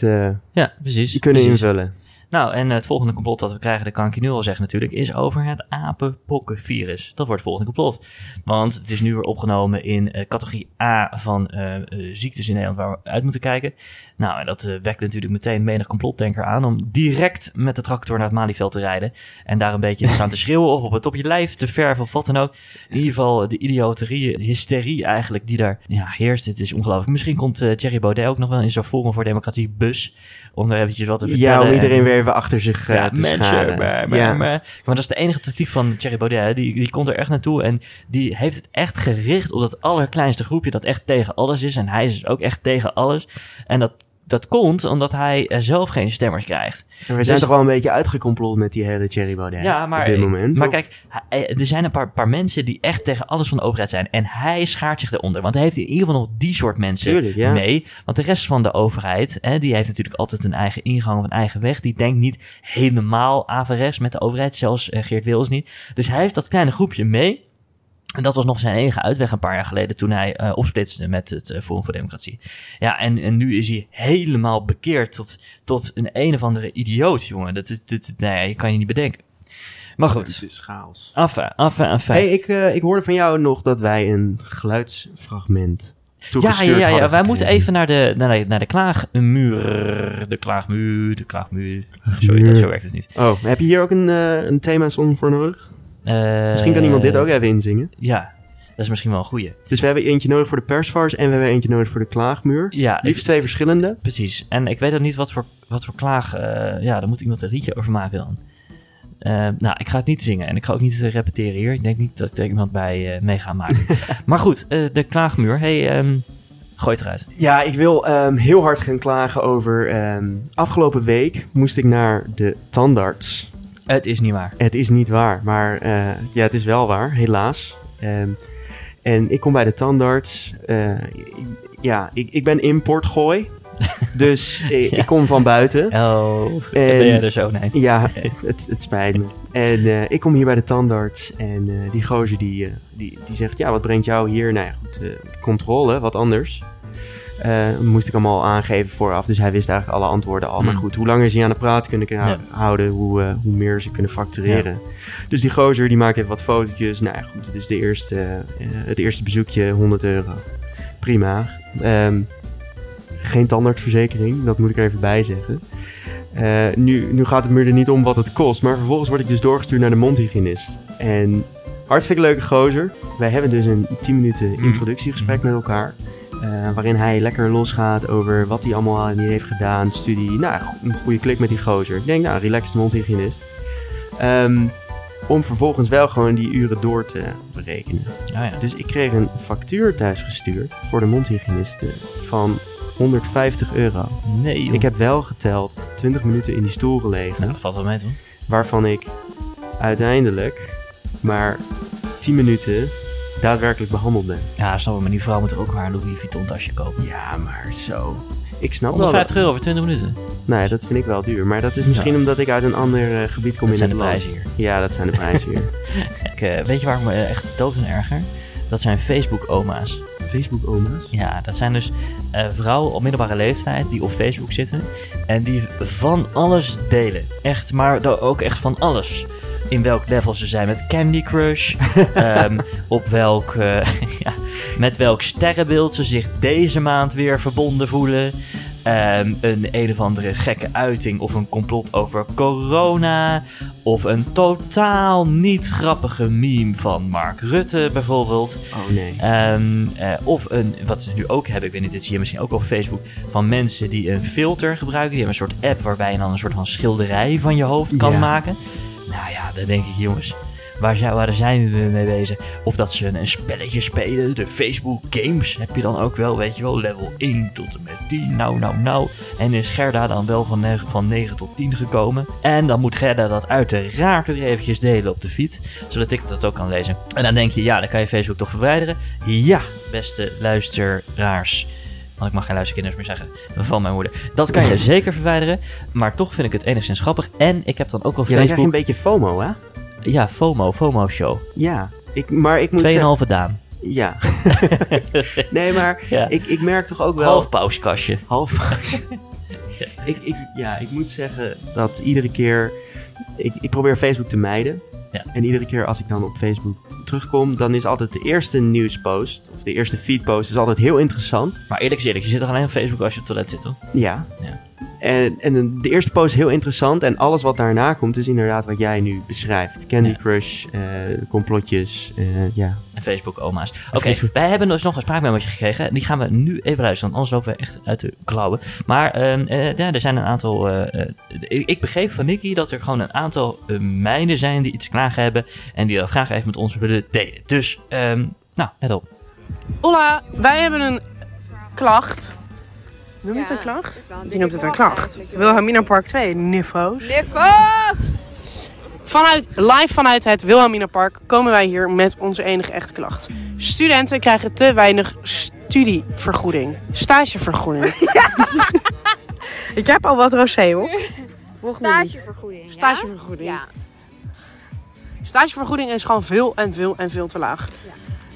[SPEAKER 1] ja precies.
[SPEAKER 2] kunnen
[SPEAKER 1] precies.
[SPEAKER 2] invullen.
[SPEAKER 1] Nou, en het volgende complot dat we krijgen, dat kan ik je nu al zeggen natuurlijk, is over het apenpokkenvirus. Dat wordt het volgende complot. Want het is nu weer opgenomen in uh, categorie A van uh, uh, ziektes in Nederland waar we uit moeten kijken. Nou, en dat wekt natuurlijk meteen menig complotdenker aan om direct met de tractor naar het Malieveld te rijden. En daar een beetje te staan te schreeuwen of op het op je lijf te verven of wat dan ook. In ieder geval de idioterie, de hysterie eigenlijk die daar ja, heerst. Het is ongelooflijk. Misschien komt Thierry Baudet ook nog wel in zo'n Forum voor Democratie bus om daar eventjes wat te vertellen.
[SPEAKER 2] Ja, om iedereen weer even achter zich uh,
[SPEAKER 1] ja,
[SPEAKER 2] te
[SPEAKER 1] mensen. Maar, maar,
[SPEAKER 2] ja.
[SPEAKER 1] maar, maar dat is de enige tactiek van Thierry Baudet. Die, die komt er echt naartoe en die heeft het echt gericht op dat allerkleinste groepje dat echt tegen alles is. En hij is dus ook echt tegen alles. En dat dat komt omdat hij zelf geen stemmers krijgt.
[SPEAKER 2] En we zijn dus, toch wel een beetje uitgecomplot met die hele Thierry Baudet
[SPEAKER 1] ja, maar,
[SPEAKER 2] op dit moment.
[SPEAKER 1] Maar
[SPEAKER 2] of?
[SPEAKER 1] kijk, hij, er zijn een paar, paar, mensen die echt tegen alles van de overheid zijn. En hij schaart zich eronder. Want hij heeft in ieder geval nog die soort mensen
[SPEAKER 2] Tuurlijk, ja.
[SPEAKER 1] mee. Want de rest van de overheid, hè, die heeft natuurlijk altijd een eigen ingang of een eigen weg. Die denkt niet helemaal averechts met de overheid. Zelfs uh, Geert Wils niet. Dus hij heeft dat kleine groepje mee. En dat was nog zijn enige uitweg een paar jaar geleden toen hij uh, opsplitste met het uh, Forum voor Democratie. Ja, en, en nu is hij helemaal bekeerd tot, tot een een of andere idioot, jongen. Dat is, dit, nee, je kan je niet bedenken. Maar goed.
[SPEAKER 2] Het is chaos.
[SPEAKER 1] Enfin, enfin, enfin.
[SPEAKER 2] Hey, ik, uh, ik hoorde van jou nog dat wij een geluidsfragment
[SPEAKER 1] ja, ja, ja, ja. wij moeten even naar de, naar de, naar de klaagmuur. De klaagmuur, de klaagmuur. Sorry, dat, zo werkt het niet.
[SPEAKER 2] Oh, heb je hier ook een, uh, een thema-song voor nodig?
[SPEAKER 1] Uh,
[SPEAKER 2] misschien kan iemand dit ook even inzingen.
[SPEAKER 1] Ja, dat is misschien wel een goeie.
[SPEAKER 2] Dus we hebben eentje nodig voor de persvars en we hebben eentje nodig voor de klaagmuur.
[SPEAKER 1] Ja.
[SPEAKER 2] Liefst ik, twee verschillende.
[SPEAKER 1] Precies. En ik weet ook niet wat voor, wat voor klaag... Uh, ja, daar moet iemand een liedje over maken dan. Uh, nou, ik ga het niet zingen en ik ga ook niet repeteren hier. Ik denk niet dat er iemand bij mee gaat maken. maar goed, de klaagmuur. Hey, um, gooi het eruit.
[SPEAKER 2] Ja, ik wil um, heel hard gaan klagen over... Um, afgelopen week moest ik naar de tandarts.
[SPEAKER 1] Het is niet waar.
[SPEAKER 2] Het is niet waar, maar uh, ja, het is wel waar, helaas. Um, en ik kom bij de tandarts. Uh, ik, ja, ik, ik ben importgooi. dus ik, ja. ik, kom van buiten.
[SPEAKER 1] Oh, en, ben jij er zo? Nee.
[SPEAKER 2] Ja, het, het spijt me. En uh, ik kom hier bij de tandarts. En uh, die gozer die, die, die zegt, ja, wat brengt jou hier? Nou ja, goed, controle, wat anders. Uh, moest ik allemaal aangeven vooraf. Dus hij wist eigenlijk alle antwoorden al. Mm. Maar goed, hoe langer ze aan de praat kunnen ja. houden, hoe, uh, hoe meer ze kunnen factureren. Ja. Dus die gozer die maakt even wat fotootjes. Nou ja, goed, het is de eerste, uh, het eerste bezoekje 100 euro. Prima. Um, geen tandartsverzekering, dat moet ik er even bij zeggen. nu, nu gaat het me er niet om wat het kost. Maar vervolgens word ik dus doorgestuurd naar de mondhygiënist. En hartstikke leuke gozer. Wij hebben dus een 10 minuten introductiegesprek mm. met elkaar. Uh, waarin hij lekker losgaat over wat hij allemaal niet heeft gedaan, studie. Nou, een goede klik met die gozer. Ik denk, nou, relaxed mondhygiënist. Um, om vervolgens wel gewoon die uren door te berekenen.
[SPEAKER 1] Ja.
[SPEAKER 2] Dus ik kreeg een factuur thuis gestuurd voor de mondhygiëniste van 150 euro.
[SPEAKER 1] Nee, joh.
[SPEAKER 2] Ik heb wel geteld 20 minuten in die stoel gelegen.
[SPEAKER 1] Nou, dat valt wel mee, toch?
[SPEAKER 2] Waarvan ik uiteindelijk maar 10 minuten daadwerkelijk behandeld ben.
[SPEAKER 1] Ja, snap ik, maar die vrouw moet ook haar Louis Vuitton tasje kopen.
[SPEAKER 2] Ja, maar zo. Ik snap
[SPEAKER 1] 150 euro voor 20 minuten.
[SPEAKER 2] Nou ja, dat vind ik wel duur. Maar dat is misschien ja. omdat ik uit een ander uh, gebied kom
[SPEAKER 1] dat
[SPEAKER 2] in
[SPEAKER 1] het land.
[SPEAKER 2] Dat
[SPEAKER 1] zijn de prijzen
[SPEAKER 2] hier. Ja, dat zijn de prijzen hier.
[SPEAKER 1] ik, uh, weet je waar ik me echt dood en erger? Dat zijn Facebook-oma's.
[SPEAKER 2] Facebook-oma's?
[SPEAKER 1] Ja, dat zijn dus uh, vrouwen op middelbare leeftijd die op Facebook zitten. En die van alles delen. Echt, maar ook echt van alles in welk level ze zijn met Candy Crush. um, op welk, uh, ja, met welk sterrenbeeld ze zich deze maand weer verbonden voelen. Um, een een of andere gekke uiting of een complot over corona. Of een totaal niet grappige meme van Mark Rutte bijvoorbeeld.
[SPEAKER 2] Oh nee.
[SPEAKER 1] Um, uh, of een, wat ze nu ook hebben, ik weet niet, dit zie je misschien ook op Facebook. Van mensen die een filter gebruiken. Die hebben een soort app waarbij je dan een soort van schilderij van je hoofd kan
[SPEAKER 2] Ja.
[SPEAKER 1] maken. Nou ja, dan denk ik, jongens, waar zijn, we mee bezig? Of dat ze een, een spelletje spelen, de Facebook Games heb je dan ook wel, weet je wel, level 1 tot en met 10, nou, nou, nou. En is Gerda dan wel van 9, van 9 tot 10 gekomen. En dan moet Gerda dat uiteraard weer eventjes delen op de feed, zodat ik dat ook kan lezen. En dan denk je, ja, dan kan je Facebook toch verwijderen? Ja, beste luisteraars. Want ik mag geen luisterkinders meer zeggen van mijn moeder. Dat kan je zeker verwijderen. Maar toch vind ik het enigszins grappig. En ik heb dan ook wel
[SPEAKER 2] Ja, je
[SPEAKER 1] Facebook...
[SPEAKER 2] een beetje FOMO, hè?
[SPEAKER 1] Ja, FOMO, FOMO-show.
[SPEAKER 2] Ja. Ik, maar ik moet zeggen...
[SPEAKER 1] 2,5 Daan.
[SPEAKER 2] Ja. nee, maar
[SPEAKER 1] Ja.
[SPEAKER 2] ik, ik merk toch ook wel...
[SPEAKER 1] Half pauskastje.
[SPEAKER 2] Half ik, ik, ja, ik moet zeggen dat iedere keer... Ik, ik probeer Facebook te mijden.
[SPEAKER 1] Ja.
[SPEAKER 2] En iedere keer als ik dan op Facebook terugkom... dan is altijd de eerste nieuwspost... of de eerste feedpost is altijd heel interessant.
[SPEAKER 1] Maar eerlijk eerlijk, je zit toch alleen op Facebook als je op het toilet zit, toch?
[SPEAKER 2] Ja.
[SPEAKER 1] Ja.
[SPEAKER 2] En, en de eerste post is heel interessant. En alles wat daarna komt is inderdaad wat jij nu beschrijft. Candy
[SPEAKER 1] Ja.
[SPEAKER 2] Crush, eh, complotjes, eh, ja.
[SPEAKER 1] En Facebook-oma's. Oké,
[SPEAKER 2] Facebook.
[SPEAKER 1] wij hebben dus nog een spraakmemootje gekregen. En die gaan we nu even luisteren, anders lopen we echt uit de klauwen. Maar ehm, eh, ja, er zijn een aantal... ik, ik begreep van Nicky dat er gewoon een aantal meiden zijn die iets klagen hebben. En die dat graag even met ons willen delen. Dus, ehm, nou, let op.
[SPEAKER 5] Hola, wij hebben een klacht. Noem je het een klacht? Je noemt het een
[SPEAKER 6] klacht.
[SPEAKER 5] Wilhelmina Park 2, Nifo's.
[SPEAKER 6] Niveau!
[SPEAKER 5] Vanuit, live vanuit het Wilhelmina Park komen wij hier met onze enige echte klacht. Studenten krijgen te weinig studievergoeding. Stagevergoeding. Ik heb al wat rosé hoor.
[SPEAKER 6] Stagevergoeding.
[SPEAKER 5] Stagevergoeding.
[SPEAKER 6] Ja.
[SPEAKER 5] Stagevergoeding is gewoon veel en veel en veel te laag.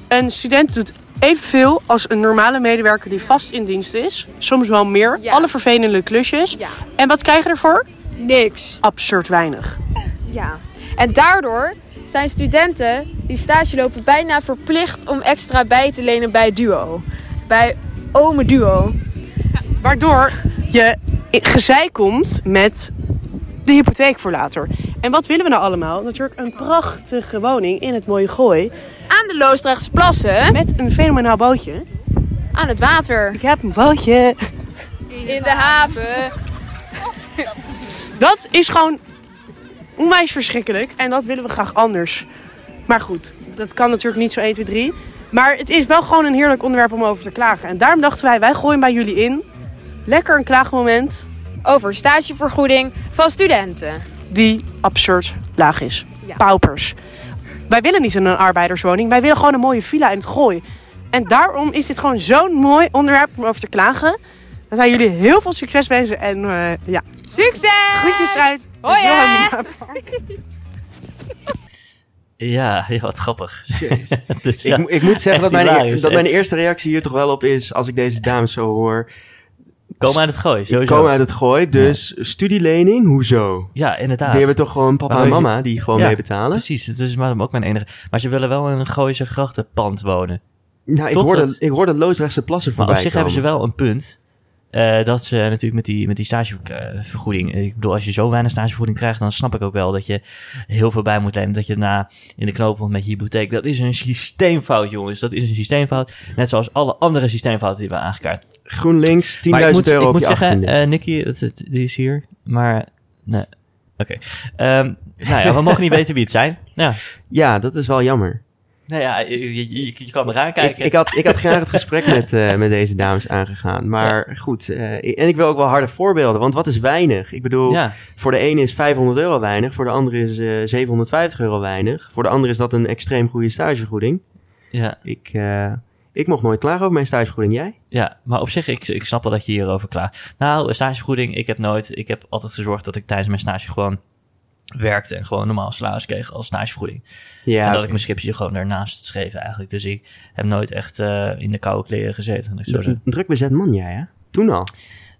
[SPEAKER 5] Een student doet evenveel als een normale medewerker die vast in dienst is. Soms wel meer.
[SPEAKER 6] Ja.
[SPEAKER 5] Alle vervelende klusjes.
[SPEAKER 6] Ja.
[SPEAKER 5] En wat krijg je ervoor?
[SPEAKER 6] Niks.
[SPEAKER 5] Absurd weinig.
[SPEAKER 6] Ja. En daardoor zijn studenten die stage lopen bijna verplicht om extra bij te lenen bij Duo. Bij Ome Duo.
[SPEAKER 5] Waardoor je gezeik komt met de hypotheek voor later. En wat willen we nou allemaal? Natuurlijk een prachtige woning in het mooie Gooi.
[SPEAKER 6] Aan de Loosdrechtse plassen.
[SPEAKER 5] Met een fenomenaal bootje.
[SPEAKER 6] Aan het water.
[SPEAKER 5] Ik heb een bootje.
[SPEAKER 6] In de haven.
[SPEAKER 5] Dat is gewoon onwijs verschrikkelijk. En dat willen we graag anders. Maar goed, dat kan natuurlijk niet zo 1, 2, 3. Maar het is wel gewoon een heerlijk onderwerp om over te klagen. En daarom dachten wij, wij gooien bij jullie in. Lekker een klaagmoment
[SPEAKER 6] Over stagevergoeding van studenten.
[SPEAKER 5] die absurd laag is.
[SPEAKER 6] Ja.
[SPEAKER 5] Paupers. Wij willen niet in een arbeiderswoning. Wij willen gewoon een mooie villa in het gooi. En daarom is dit gewoon zo'n mooi onderwerp om over te klagen. Dan zijn jullie heel veel succes wensen. En eh, ja,
[SPEAKER 6] Succes!
[SPEAKER 5] groetjes uit.
[SPEAKER 6] Hoi,
[SPEAKER 1] Ja, ja wat grappig. Dus
[SPEAKER 2] Ik,
[SPEAKER 1] ja,
[SPEAKER 2] ik moet zeggen dat mijn, dat mijn eerste reactie hier toch wel op is... als ik deze dames zo hoor...
[SPEAKER 1] Komen uit het gooi, sowieso.
[SPEAKER 2] komen uit het gooi, dus studielening, hoezo?
[SPEAKER 1] Ja, inderdaad.
[SPEAKER 2] Die hebben toch gewoon papa
[SPEAKER 1] Maar
[SPEAKER 2] en mama die gewoon mee betalen?
[SPEAKER 1] Precies, het is maar ook mijn enige. Maar ze willen wel in een Gooise grachtenpand wonen.
[SPEAKER 2] Nou, ik hoorde,
[SPEAKER 1] dat-
[SPEAKER 2] ik hoorde Loosdrechtse plassen
[SPEAKER 1] Maar
[SPEAKER 2] voorbij
[SPEAKER 1] op zich hebben ze wel een punt. Eh, dat ze natuurlijk met die, met die stagevergoeding. Ik bedoel, als je zo weinig stagevergoeding krijgt, dan snap ik ook wel dat je heel veel bij moet lenen. Dat je daarna in de knoop komt met je hypotheek. Dat is een systeemfout, jongens. Dat is een systeemfout. Net zoals alle andere systeemfouten die we hebben aangekaart.
[SPEAKER 2] GroenLinks, 10.000
[SPEAKER 1] Maar ik moet,
[SPEAKER 2] euro
[SPEAKER 1] ik
[SPEAKER 2] op
[SPEAKER 1] moet
[SPEAKER 2] je
[SPEAKER 1] zeggen,
[SPEAKER 2] achttiende.
[SPEAKER 1] eh Nicky, het- die is hier. Maar, nee. Oké. Ehm, nou ja, we mogen niet weten wie het zijn. Ja.
[SPEAKER 2] ja, dat is wel jammer.
[SPEAKER 1] Nou ja, je, je, je- je kan eraan kijken.
[SPEAKER 2] ik, had, ik had graag het gesprek met, eh, met deze dames aangegaan. Maar goed, eh, en ik wil ook wel harde voorbeelden. Want wat is weinig? Ik bedoel,
[SPEAKER 1] ja.
[SPEAKER 2] voor de ene is 500 euro weinig. Voor de andere is eh 750 euro weinig. Voor de andere is dat een extreem goede stagevergoeding.
[SPEAKER 1] Ja.
[SPEAKER 2] Ik, eh, ik mocht nooit klagen over mijn stagevergoeding. Jij?
[SPEAKER 1] Ja, maar op zich, ik, ik snap wel dat je hierover klaagt. Nou, stagevergoeding, ik heb nooit, ik heb altijd gezorgd dat ik tijdens mijn stage gewoon werkte en gewoon normaal salaris kreeg als stagevergoeding.
[SPEAKER 2] Ja,
[SPEAKER 1] en dat ik mijn schipje gewoon daarnaast schreef eigenlijk. Dus ik heb nooit echt eh, in de koude kleren gezeten.
[SPEAKER 2] Een druk bezet man jij, hè? Toen al.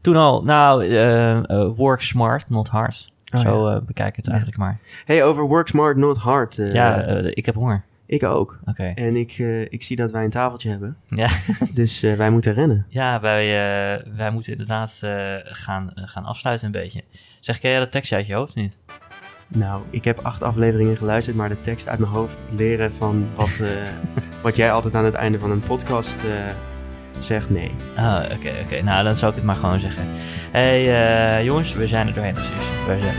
[SPEAKER 1] Toen al, nou, eh, eh, work smart, not hard.
[SPEAKER 2] Oh,
[SPEAKER 1] zo eh, bekijk het eigenlijk maar.
[SPEAKER 2] Hey, over work smart, not hard.
[SPEAKER 1] ja, ik heb honger.
[SPEAKER 2] ik ook.
[SPEAKER 1] Oké.
[SPEAKER 2] En ik, ik zie dat wij een tafeltje hebben.
[SPEAKER 1] Ja.
[SPEAKER 2] Dus wij moeten rennen.
[SPEAKER 1] Ja, wij, wij moeten inderdaad gaan, gaan afsluiten een beetje. Zeg, ken jij dat tekstje uit je hoofd niet?
[SPEAKER 2] Nou, ik heb acht afleveringen geluisterd, maar de tekst uit mijn hoofd leren van wat, eh, wat jij altijd aan het einde van een podcast eh, zegt, nee.
[SPEAKER 1] Ah, oké, oké. Nou, dan zou ik het maar gewoon zeggen. hey, eh, jongens, we zijn er doorheen precies. We zijn,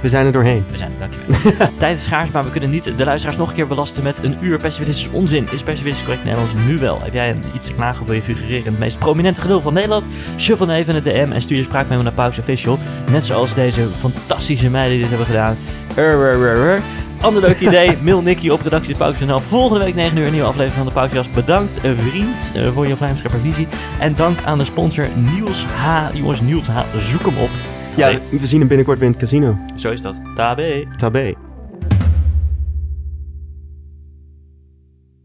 [SPEAKER 2] We zijn er doorheen.
[SPEAKER 1] we zijn er, dankjewel. Tijd is schaars, maar we kunnen niet de luisteraars nog een keer belasten met een uur pessimistisch onzin. Is pessimistisch correct Nederlands nu wel? Heb jij een- iets te klagen wil je figureren in het meest prominente geduld van Nederland? Shuffle dan even in de DM en stuur je spraakmemo naar Pauks Official. Net zoals deze fantastische meiden die dit hebben gedaan. Er, er, er, er. Ander leuk idee, mail Nicky op redactie.pauks.nl. Volgende week 9 uur een nieuwe aflevering van de Pauksjas. Bedankt vriend eh, voor je vlijmscherpervisie. En dank aan de sponsor Niels H. Jongens, Niels H. Zoek hem op.
[SPEAKER 2] Ja, we zien hem binnenkort weer in het casino.
[SPEAKER 1] zo is dat. Tabé.
[SPEAKER 2] Tabé.